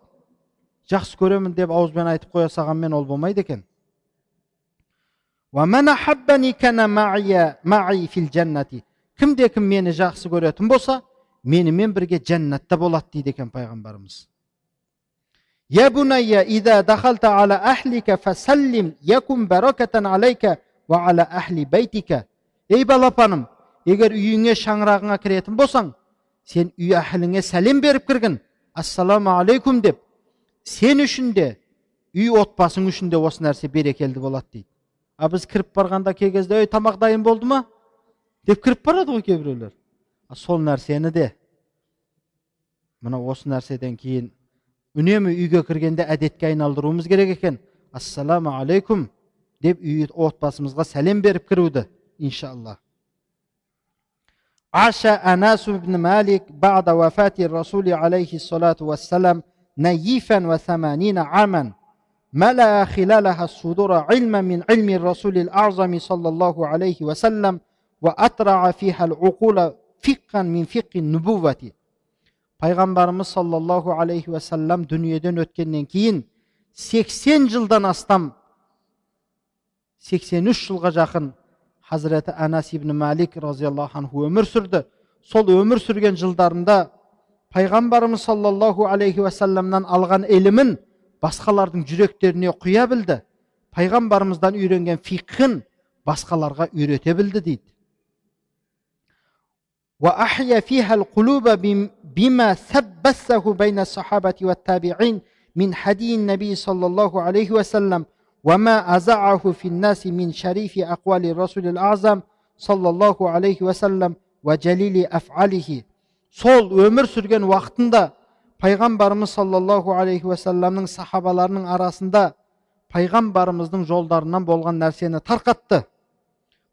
жақсы көремін деп ауызбен айтып қоя салғанмен ол болмайды екен кімде кім мені жақсы көретін болса менімен бірге жәннатта болады дейді екен пайғамбарымыз يا بني إذا دخلت على أهلك فسلم يكن بركة عليك ва ала ахли байтика ей балапаным егер үйіңе шаңырағыңа кіретін болсаң сен үй әхіліңе сәлем беріп кіргін ассаламу алейкум деп сен үшін де үй отбасың үшін де осы нәрсе берекелді болады дейді а біз кіріп барғанда кей кезде ей тамақ дайын болды ма деп кіріп барады ғой кейбіреулер сол нәрсені де мына осы нәрседен кейін үнемі үйге кіргенде әдетке айналдыруымыз керек екен ассаламу алейкум деп үй отбасымызға сәлем беріп кіруді иншалла عاش أناس بن مالك بعد وفاة الرسول عليه الصلاة والسلام نيفا وثمانين عاما ملأ خلالها الصدور علما من علم الرسول الأعظم صلى الله عليه وسلم وأطرع فيها العقول فقا من فقه النبوة пайғамбарымыз саллаллаху алейхи уассалам дүниеден өткеннен кейін 80 жылдан астам 83 жылға жақын хазіреті анас ибн малик разиаллаху анху өмір сүрді сол өмір сүрген жылдарында пайғамбарымыз саллаллаху алейхи уассаламнан алған ілімін басқалардың жүректеріне құя білді пайғамбарымыздан үйренген фиқхін басқаларға үйрете білді дейді وأحيا فيها القلوب بما ثبته بين الصحابة والتابعين من حدي النبي صلى الله عليه وسلم وما أزعه في الناس من شريف أقوال الرسول الأعظم صلى الله عليه وسلم وجليل أفعاله сол өмір сүрген уақытында пайғамбарымыз саллаллаху алейхи уассаламның сахабаларының арасында пайғамбарымыздың жолдарынан болған нәрсені тарқатты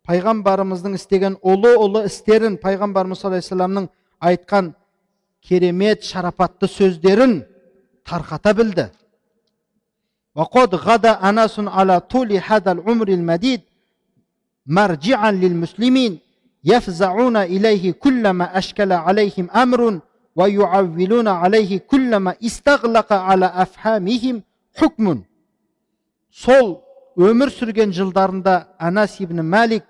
пайғамбарымыздың істеген ұлы ұлы істерін пайғамбарымыз саллаллаху алейхи айтқан керемет шарапатты сөздерін тарқата білді وقد غدا أناس على طول هذا العمر المديد مرجعا للمسلمين يفزعون إليه كلما أشكل عليهم أمر ويعولون عليه كلما استغلق على أفهامهم حكم сол өмір сүрген жылдарында анас ибн мәлик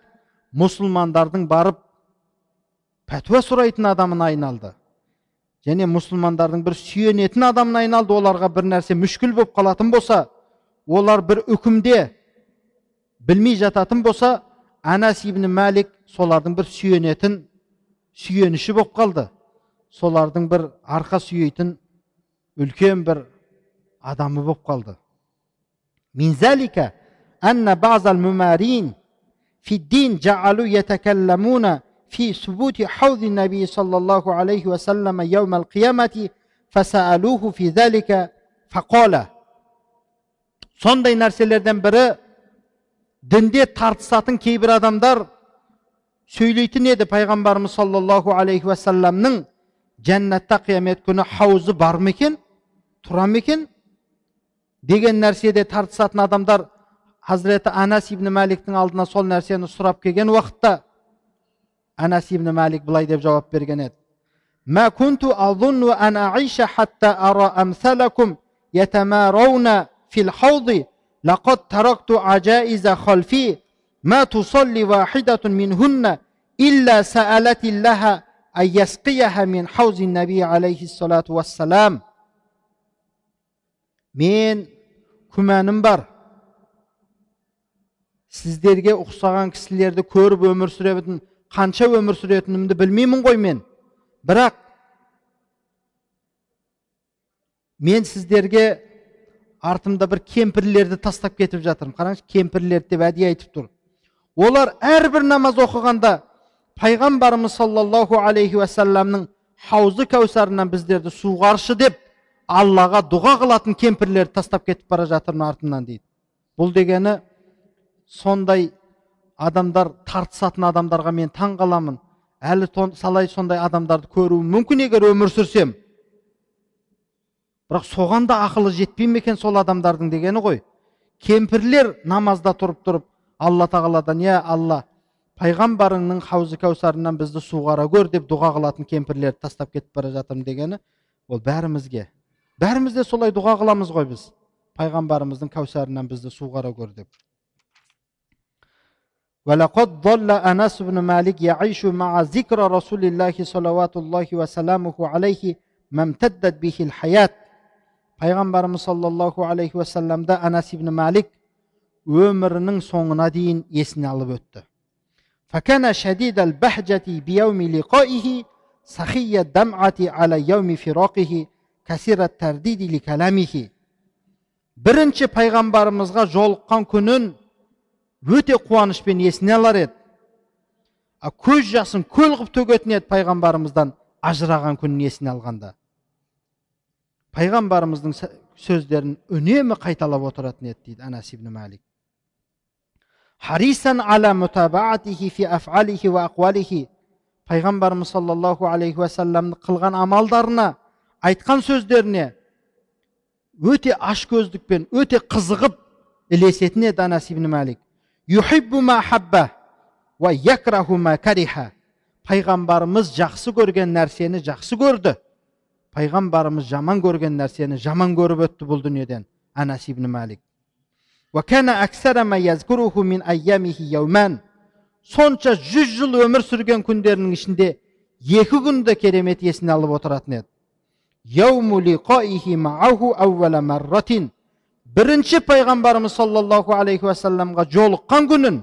мұсылмандардың барып пәтуа сұрайтын адамына айналды және мұсылмандардың бір сүйенетін адамына айналды оларға бір нәрсе мүшкіл болып қалатын болса олар бір үкімде білмей жататын болса анас ибн мәлик солардың бір сүйенетін сүйеніші болып қалды солардың бір арқа сүйейтін үлкен бір адамы болып қалды من ذلك أن بعض الممارين في الدين جعلوا يتكلمون في ثبوت حوض النبي صلى الله عليه وسلم يوم القيامة فسألوه في ذلك فقال сондай нәрселерден бірі дінде тартысатын кейбір адамдар сөйлейтін еді пайғамбарымыз саллаллаху алейхи уассаламның жәннатта қиямет күні хаузы бар ма екен тұра ма екен деген нәрседе тартысатын адамдар хазіреті анас ибн мәликтің алдына сол нәрсені сұрап келген уақытта анас ибн мәлик былай деп жауап берген еді ما كنت أظن أن أعيش حتى أرى أمثالكم يتمارون في الحوض لقد تركت عجائز خلفي ما تصلي واحدة منهن إلا سألت الله наби алейхиссалату мен күмәнім бар сіздерге ұқсаған кісілерді көріп өмір сүретін қанша өмір сүретінімді білмеймін ғой мен бірақ мен сіздерге артымда бір кемпірлерді тастап кетіп жатырмын қараңызшы кемпірлерді деп әдейі айтып тұр олар әрбір намаз оқығанда пайғамбарымыз саллаллаху алейхи уассаламның хаузы кәусарынан біздерді суғаршы деп аллаға дұға қылатын кемпірлерді тастап кетіп бара жатырмын артымнан дейді бұл дегені сондай адамдар тартысатын адамдарға мен таң қаламын әлі салай сондай адамдарды көруім мүмкін егер өмір сүрсем бірақ соған да ақылы жетпей ме екен сол адамдардың дегені ғой кемпірлер намазда тұрып тұрып алла тағаладан иә алла пайғамбарыңның хаузы кәусарынан бізді суғара көр деп дұға қылатын кемпірлерді тастап кетіп бара жатырмын дегені ол бәрімізге бәріміз де солай дұға қыламыз ғой біз пайғамбарымыздың кәусарынан бізді суғара көр деп ولقد ظل أنس بن مالك يعيش مع ذكر رسول الله صلوات الله وسلامه عليه ما امتدت به الحياة пайғамбарымыз саллаллаху алейхи уассаламда анас ибн малик өмірінің соңына дейін есіне алып өтті فكان شديد البهجة بيوم لقائه سخي الدمعة على يوم فراقه كثير الترديد لكلامه бірінші пайғамбарымызға жолыққан күнін өте қуанышпен есіне алар еді а көз жасын көл қылып төгетін еді пайғамбарымыздан ажыраған күнін есіне алғанда пайғамбарымыздың сөздерін үнемі қайталап отыратын еді дейді анас ибн малик харисан ала мутабаатихи фи афалихи ва пайғамбарымыз саллаллаху алейхи уассаламның қылған амалдарына айтқан сөздеріне өте ашкөздікпен өте қызығып ілесетін еді анас ибн малик пайғамбарымыз жақсы көрген нәрсені жақсы көрді пайғамбарымыз жаман көрген нәрсені жаман көріп өтті бұл дүниеден анас ибн сонша жүз жыл өмір сүрген күндерінің ішінде екі күнді керемет есіне алып отыратын еді. Бірінші пайғамбарымыз саллаллаху алейхи уассаламға жолыққан күнін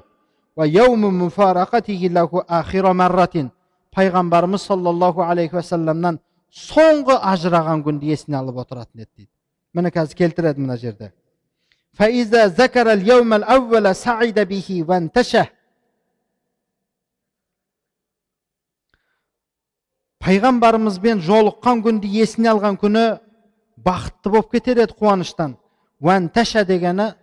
пайғамбарымыз саллаллаху алейхи уассаламнан соңғы ажыраған күнді есіне алып отыратын еді дейді. Міне қазір келтіреді мына жерде. Пайғамбарымызбен жолыққан күнді есіне алған күні бақытты болып кетер еді қуаныштан уанташа дегені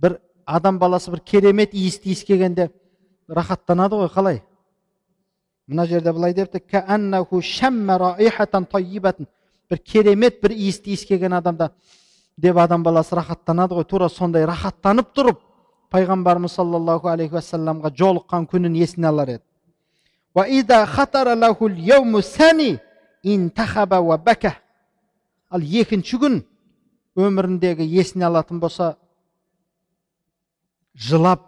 бір адам баласы бір керемет иісті иіскегенде рахаттанады ғой қалай мына жерде былай депті бір керемет бір иісті иіскеген адамда деп адам баласы рахаттанады ғой. Тура сондай рахаттанып тұрып пайғамбарымыз саллаллаху алейхи уассаламға жолыққан күнін есіне алар еді. Ал екінші күн өміріндегі есіне алатын болса жылап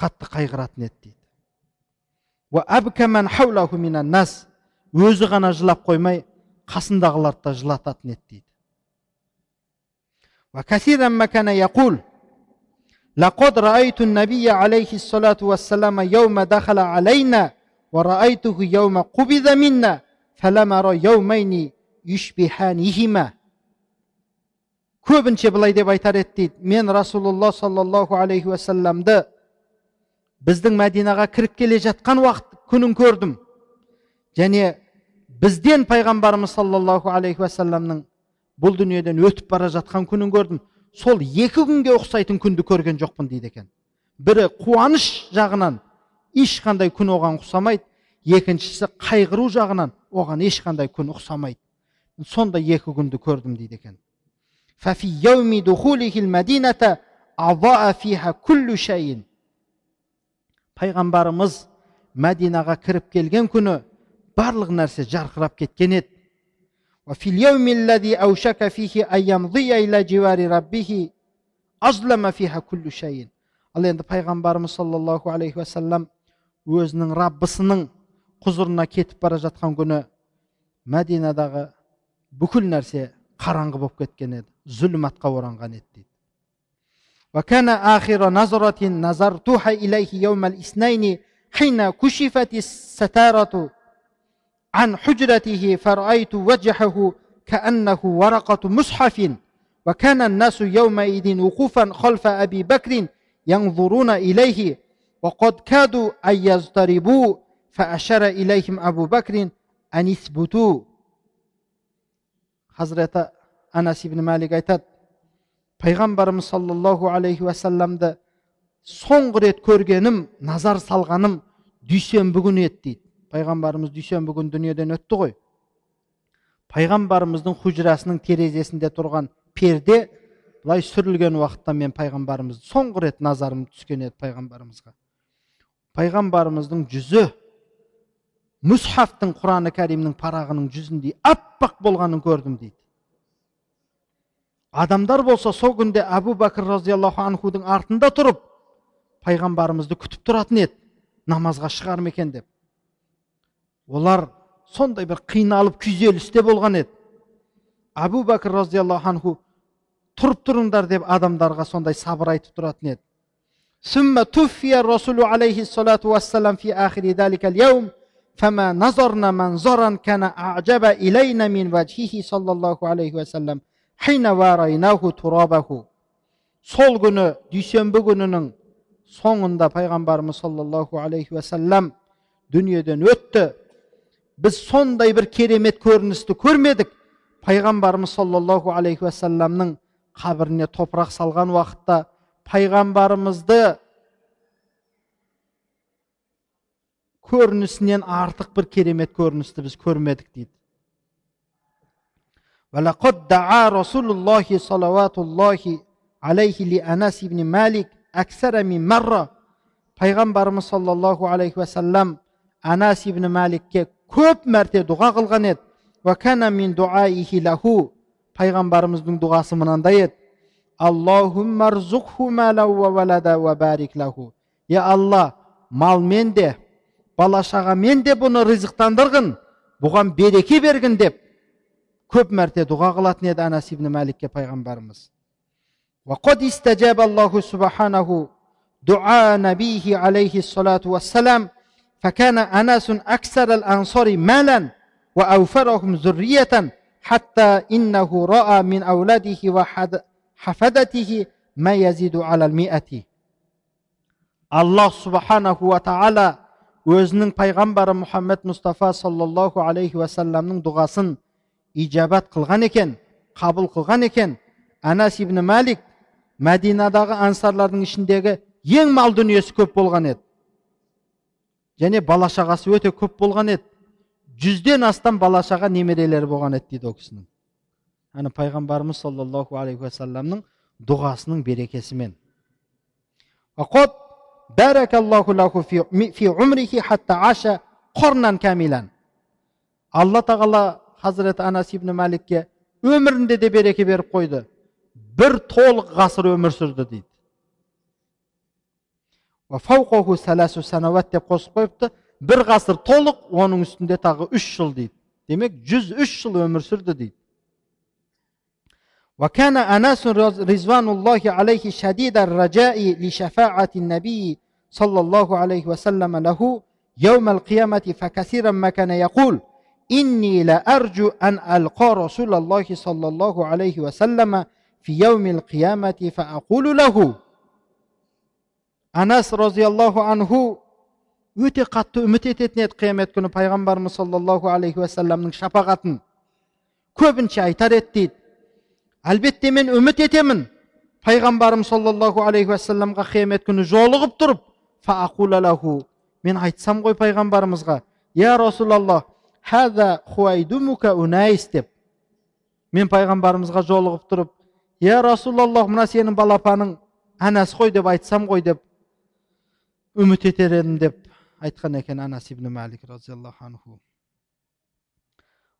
қатты қайғыратын еді дейді. Өзі ғана жылап қоймай қасындағыларды да жылататын еді дейді. وكثيرا ما كان يقول لقد رأيت النبي عليه الصلاة والسلام يوم دخل علينا ورأيته يوم قبض منا فلم أرى يومين يشبهانهما көбінше былай деп айтар еді дейді мен расулалла саллаллаху алейхи уассаламды біздің мәдинаға кіріп келе жатқан уақыт күнін көрдім және бізден пайғамбарымыз саллаллаху алейхи уассаламның бұл дүниеден өтіп бара жатқан күнін көрдім. Сол екі күнге ұқсайтын күнді көрген жоқпын дейді екен. Бірі қуаныш жағынан ешқандай күн оған ұқсамайды. Екіншісі қайғыру жағынан оған ешқандай күн ұқсамайды. Сондай екі күнді көрдім дейді екен. Пайғамбарымыз мәдинаға кіріп келген күні барлық нәрсе жарқырап кеткен еді. وفي اليوم الذي أوشك فيه أن يمضي إلى جوار ربه أظلم فيها كل شيء ал енді пайғамбарымыз саллаллаху алейхи уассалам өзінің раббысының құзырына кетіп бара жатқан күні мәдинадағы бүкіл нәрсе қараңғы болып кеткен еді зүлматқа оранған еді дейді عن حجرته فرأيت وجهه كأنه ورقة مصحف وكان الناس يومئذ وقوفا خلف أبي بكر ينظرون إليه وقد كادوا أن يضطربوا فأشار إليهم أبو بكر أن يثبتوا حضرت أنس بن مالك айтады пайғамбарымыз саллаллаху алейхи уассаламды соңғы рет көргенім назар салғаным дүйсенбі күні еді дейді пайғамбарымыз дүйсенбі күні дүниеден өтті ғой пайғамбарымыздың хужрасының терезесінде тұрған перде былай сүрілген уақытта мен пайғамбарымыз соңғы рет назарым түскен еді пайғамбарымызға пайғамбарымыздың жүзі мұсхафтың құраны кәрімнің парағының жүзіндей аппақ болғанын көрдім дейді адамдар болса сол күнде әбу бәкір разиаллаху анхудың артында тұрып пайғамбарымызды күтіп тұратын еді намазға шығар ма екен деп олар сондай бір қиналып күйзелісте болған еді әбу бәкір разиаллаху анху тұрып тұрыңдар деп адамдарға сондай сабыр айтып тұратын еді ثم توفي الرسول عليه الصلاة والسلام في آخر ذلك اليوم فما نظرنا منظرا كان أعجب إلينا من وجهه صلى الله عليه وسلم حين واريناه ترابه сол күні дүйсенбі күнінің соңында пайғамбарымыз саллаллаху алейхи уассалам дүниеден өтті біз сондай бір керемет көріністі көрмедік пайғамбарымыз саллаллаху алейхи уассаламның қабіріне топырақ салған уақытта пайғамбарымызды көрінісінен артық бір керемет көріністі біз көрмедік дейді ولقد دعا رسول الله صلوات الله عليه لأنس بن مالك أكثر من مرة пайғамбарымыз саллаллаху алейхи уассалам анас ибн маликке көп мәрте дұға қылған еді пайғамбарымыздың дұғасы мынандай еді аллахумма е алла малмен де бала шағамен де бұны ризықтандырғын бұған береке бергін деп көп мәрте дұға қылатын еді анас ибн мәликке пайғамбарымыз وقد استجاب الله سبحانه دعاء نبيه عليه الصلاة والسلام فكان أناس أكثر الأنصار مالا وأوفرهم ذرية حتى إنه رأى من أولاده حفدته ما يزيد على المئة аллах субханаху ва тағала өзінің пайғамбары мұхаммед мұстафа саллаллаху алейхи уассаламның дұғасын ижабат қылған екен қабыл қылған екен анас ибн мәлик мәдинадағы ансарлардың ішіндегі ең мал дүниесі көп болған еді және бала шағасы өте көп болған еді. Жүзден астам бала шаға немерелері болған еді дейді ол кісінің. Ана пайғамбарымыз саллаллаху алейхи уассаламның дұғасының берекесімен. Алла тағала хазіреті анас ибн мәликке өмірінде де береке беріп қойды. Бір толық ғасыр өмір сүрді дейді. деп қосып қойыпты бір ғасыр толық оның үстінде тағы үш жыл дейді демек жүз үш жыл өмір сүрді дейді وكان أناس رضوان الله عليه شديد الرجاء لشفاعة النبي صلى الله عليه وسلم له يوم القيامة فكثيرا ما كان يقول إني لأرجو أن ألقى رسول الله صلى الله عليه وسلم في يوم القيامة فأقول له анас розиаллаху анху өте қатты үміт ететін еді қиямет күні пайғамбарымыз саллаллаху алейхи уассаламның шапағатын. Көбінше айтар еді дейді. Әлбетте мен үміт етемін. Пайғамбарым саллаллаху алейхи уассаламға қиямет күні жолығып тұрып фаақулалаху мен айтсам ғой пайғамбарымызға я расулаллах хаза деп. Мен пайғамбарымызға жолығып тұрып я расулаллах мына сенің балапаның әнәс қой деп айтсам ғой деп. үміт етер едім деп айтқан екен анас ибн мәлик разиаллаху анху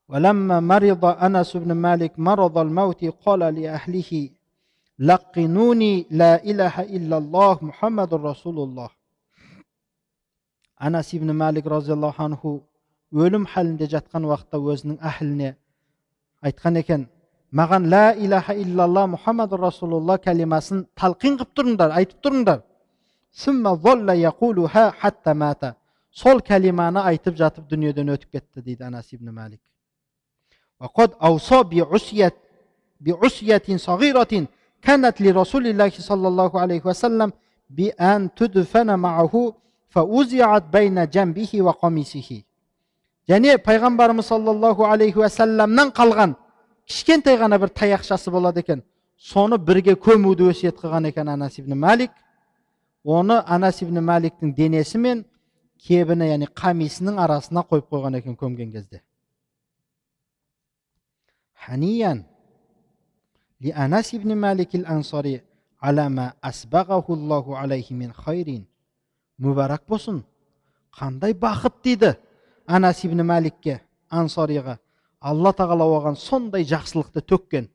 ولما مرض أنس بن مالك مرض الموت قال لأهله لقنوني لا إله إلا الله محمد رسول الله анас ибн мәлик разиаллаху анху өлім халінде жатқан уақытта өзінің әһліне айтқан екен маған лә илаха иллалла мұхаммад расулулла кәлимасын талқин қылып тұрыңдар айтып тұрыңдар summa zolla yaquluha hatta mata. Sol kalimani aytib jatib dunyodan o'tib ketdi deydi anas ibn malik. وقد أوصى بعصية بعصية صغيرة كانت لرسول الله صلى الله عليه وسلم بأن تدفن معه فوزعت بين جنبه وقميصه ya'ni payg'ambarimiz sollallohu alayhi vasallamdan qolgan kichkintaygina bir tayoqchasi bo'ladi ekan. Soni birga ko'muvdi vasiyat qilgan ekan anas ibn malik. оны анас ибн мәликтің денесі мен кебіні яғни қамисінің арасына қойып қойған екен көмген кезде. Ли анас ибн мәлик ансари алама хайрин. Мүбәрак болсын. Қандай бақыт дейді анас ибн мәликке ансариға алла тағала оған сондай жақсылықты төккен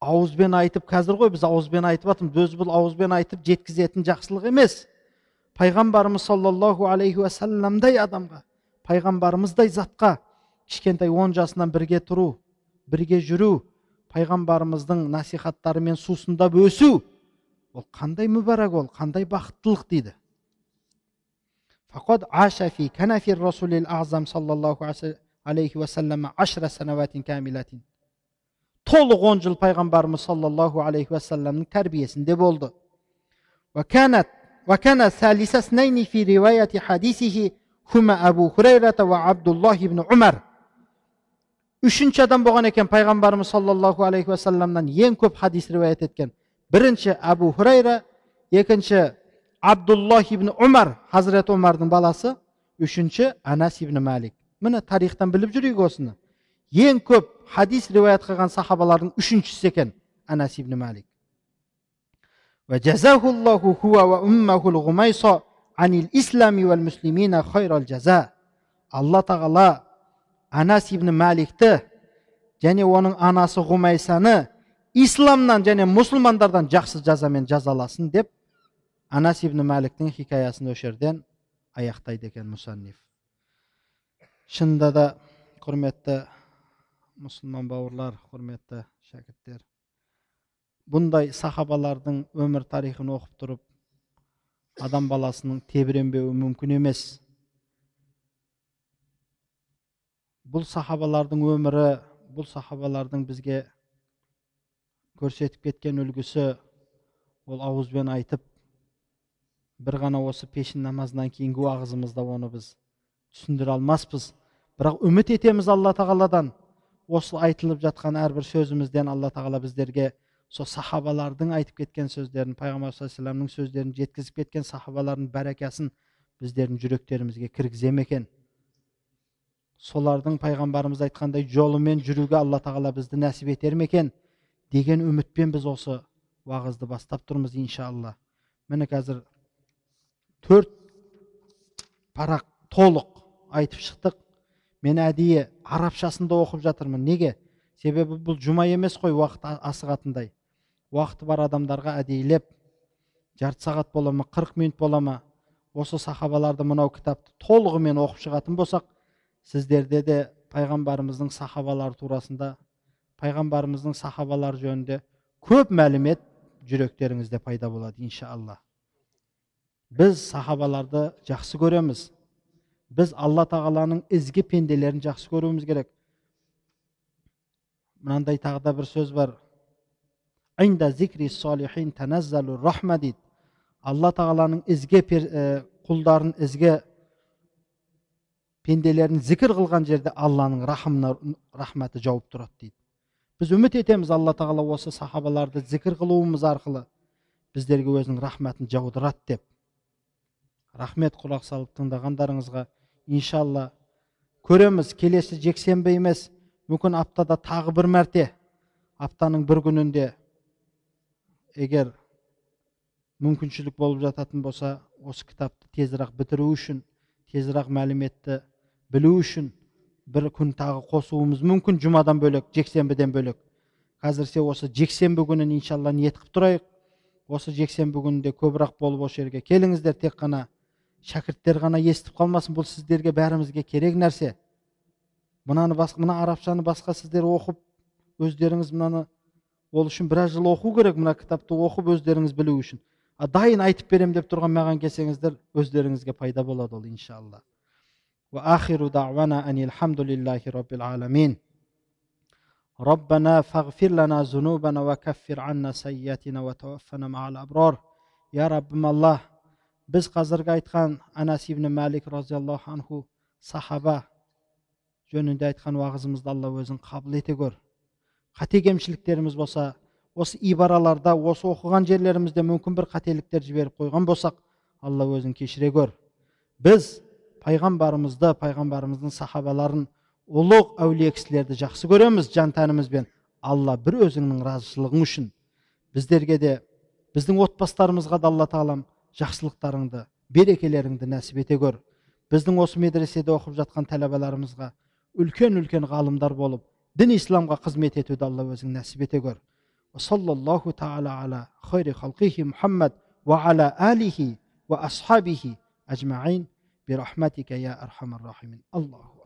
ауызбен айтып қазір ғой біз ауызбен айтып жатырмыз өзі бұл ауызбен айтып жеткізетін жақсылық емес пайғамбарымыз саллаллаху алейхи уассаламдай адамға пайғамбарымыздай затқа кішкентай он жасынан бірге тұру бірге жүру пайғамбарымыздың насихаттарымен сусындап өсу ол қандай мүбәрак ол қандай бақыттылық дейді فقد عاش في كنف الرسول الأعظم صلى الله عليه وسلم عشر سنوات كاملة толық он жыл пайғамбарымыз саллаллаху алейхи уассаламның тәрбиесінде болды وكانت وكان ثالث اثنين في رواية حديثه هما أبو هريرة وعبد الله بن عمر үшінші адам болған екен пайғамбарымыз саллаллаху алейхи уассаламнан ең көп хадис риуаят еткен бірінші әбу хурайра екінші абдуллах ибн умар хазірет омардың баласы үшінші анас ибн мәлик міне тарихтан біліп жүрейік осыны ең көп хадис риуаят қылған сахабалардың үшіншісі екен анас ибн мәлик алла тағала анас ибн мәликті және оның анасы ғұмайсаны исламнан және мұсылмандардан жақсы жазамен жазаласын деп анас ибн мәліктің хикаясын осы жерден аяқтайды екен мұсанниф шынында да құрметті мұсылман бауырлар құрметті шәкірттер. Бұндай сахабалардың өмір тарихын оқып тұрып адам баласының тебіренбеуі мүмкін емес. Бұл сахабалардың өмірі бұл сахабалардың бізге көрсетіп кеткен үлгісі ол ауызбен айтып бір ғана осы пешін намазынан кейінгі уағызымызда оны біз түсіндіре алмаспыз. Бірақ үміт етеміз алла тағаладан. Осы айтылып жатқан әрбір сөзімізден алла тағала біздерге сол сахабалардың айтып кеткен сөздерін пайғамбар саллаллаху алейхи сөздерін жеткізіп кеткен сахабалардың бәрекасын біздердің жүректерімізге кіргізе ме екен. Солардың пайғамбарымыз айтқандай жолымен жүруге алла тағала бізді нәсіп етер ме екен деген үмітпен біз осы уағызды бастап тұрмыз иншалла. Міне қазір төрт парақ толық айтып шықтық. Мен әдейі арабшасын да оқып жатырмын. Неге? Себебі бұл жұма емес қой уақыт асығатындай. Уақыты бар адамдарға әдейілеп жарты сағат бола ма қырық минут бола ма осы сахабаларды мынау кітапты толығымен оқып шығатын болсақ сіздерде де пайғамбарымыздың сахабалары турасында пайғамбарымыздың сахабалары жөнінде көп мәлімет жүректеріңізде пайда болады иншалла. Біз сахабаларды жақсы көреміз. Біз алла тағаланың ізгі пенделерін жақсы көруіміз керек. Мынандай тағы да бір сөз бар. Дейді. Алла тағаланың ізге құлдарын ізге пенделерін зікір қылған жерде алланың рахымына рахматы жауып тұрады дейді. Біз үміт етеміз алла тағала осы сахабаларды зікір қылуымыз арқылы біздерге өзінің рахматын жаудырады деп. Рахмет құлақ салып тыңдағандарыңызға. Иншалла көреміз келесі жексенбі емес. Мүмкін аптада тағы бір мәрте. Аптаның бір күнінде. Егер мүмкіншілік болып жататын болса осы кітапты тезірек бітіру үшін тезірек мәліметті білу үшін бір күн тағы қосуымыз мүмкін. Жұмадан бөлек жексенбіден бөлек. Қазірсе осы жексенбі күнін иншалла ниет қылып тұрайық. Осы жексенбі күнінде көбірек болып осы жерге келіңіздер тек қана шәкірттер ғана естіп қалмасын бұл сіздерге бәрімізге керек нәрсе мынаны бас, мына арабшаны басқа сіздер оқып өздеріңіз мынаны ол үшін біраз жыл оқу керек мына кітапты оқып өздеріңіз білу үшін а дайын айтып беремін деп тұрған маған келсеңіздер өздеріңізге пайда болады ол иншалла واخر دعوانا ان الحمد لله رب العالمين ربنا فاغفر لنا ذنوبنا وكفر عنا سيئاتنا وتوفنا مع الابرار يا ربim алла біз қазіргі айтқан анас ибн мәлик разиаллаху анху сахаба жөнінде айтқан уағызымызды алла өзің қабыл ете көр қате кемшіліктеріміз болса осы ибараларда осы оқыған жерлерімізде мүмкін бір қателіктер жіберіп қойған болсақ алла өзің кешіре көр біз пайғамбарымызды пайғамбарымыздың сахабаларын ұлық әулие кісілерді жақсы көреміз жан тәнімізбен. Алла бір өзіңнің разышылығың үшін. Біздерге де біздің отбасыларымызға да алла тағалам жақсылықтарыңды берекелеріңді нәсіп ете көр біздің осы медреседе оқып жатқан тәләбаларымызға үлкен үлкен ғалымдар болып дін исламға қызмет етуді алла өзің нәсіп ете көр саллаллаху тағала ала хайри халқихи мұхаммад уа ала алихи уа асхабихи ажмаин бирахматика я архамар рахимин. Аллаху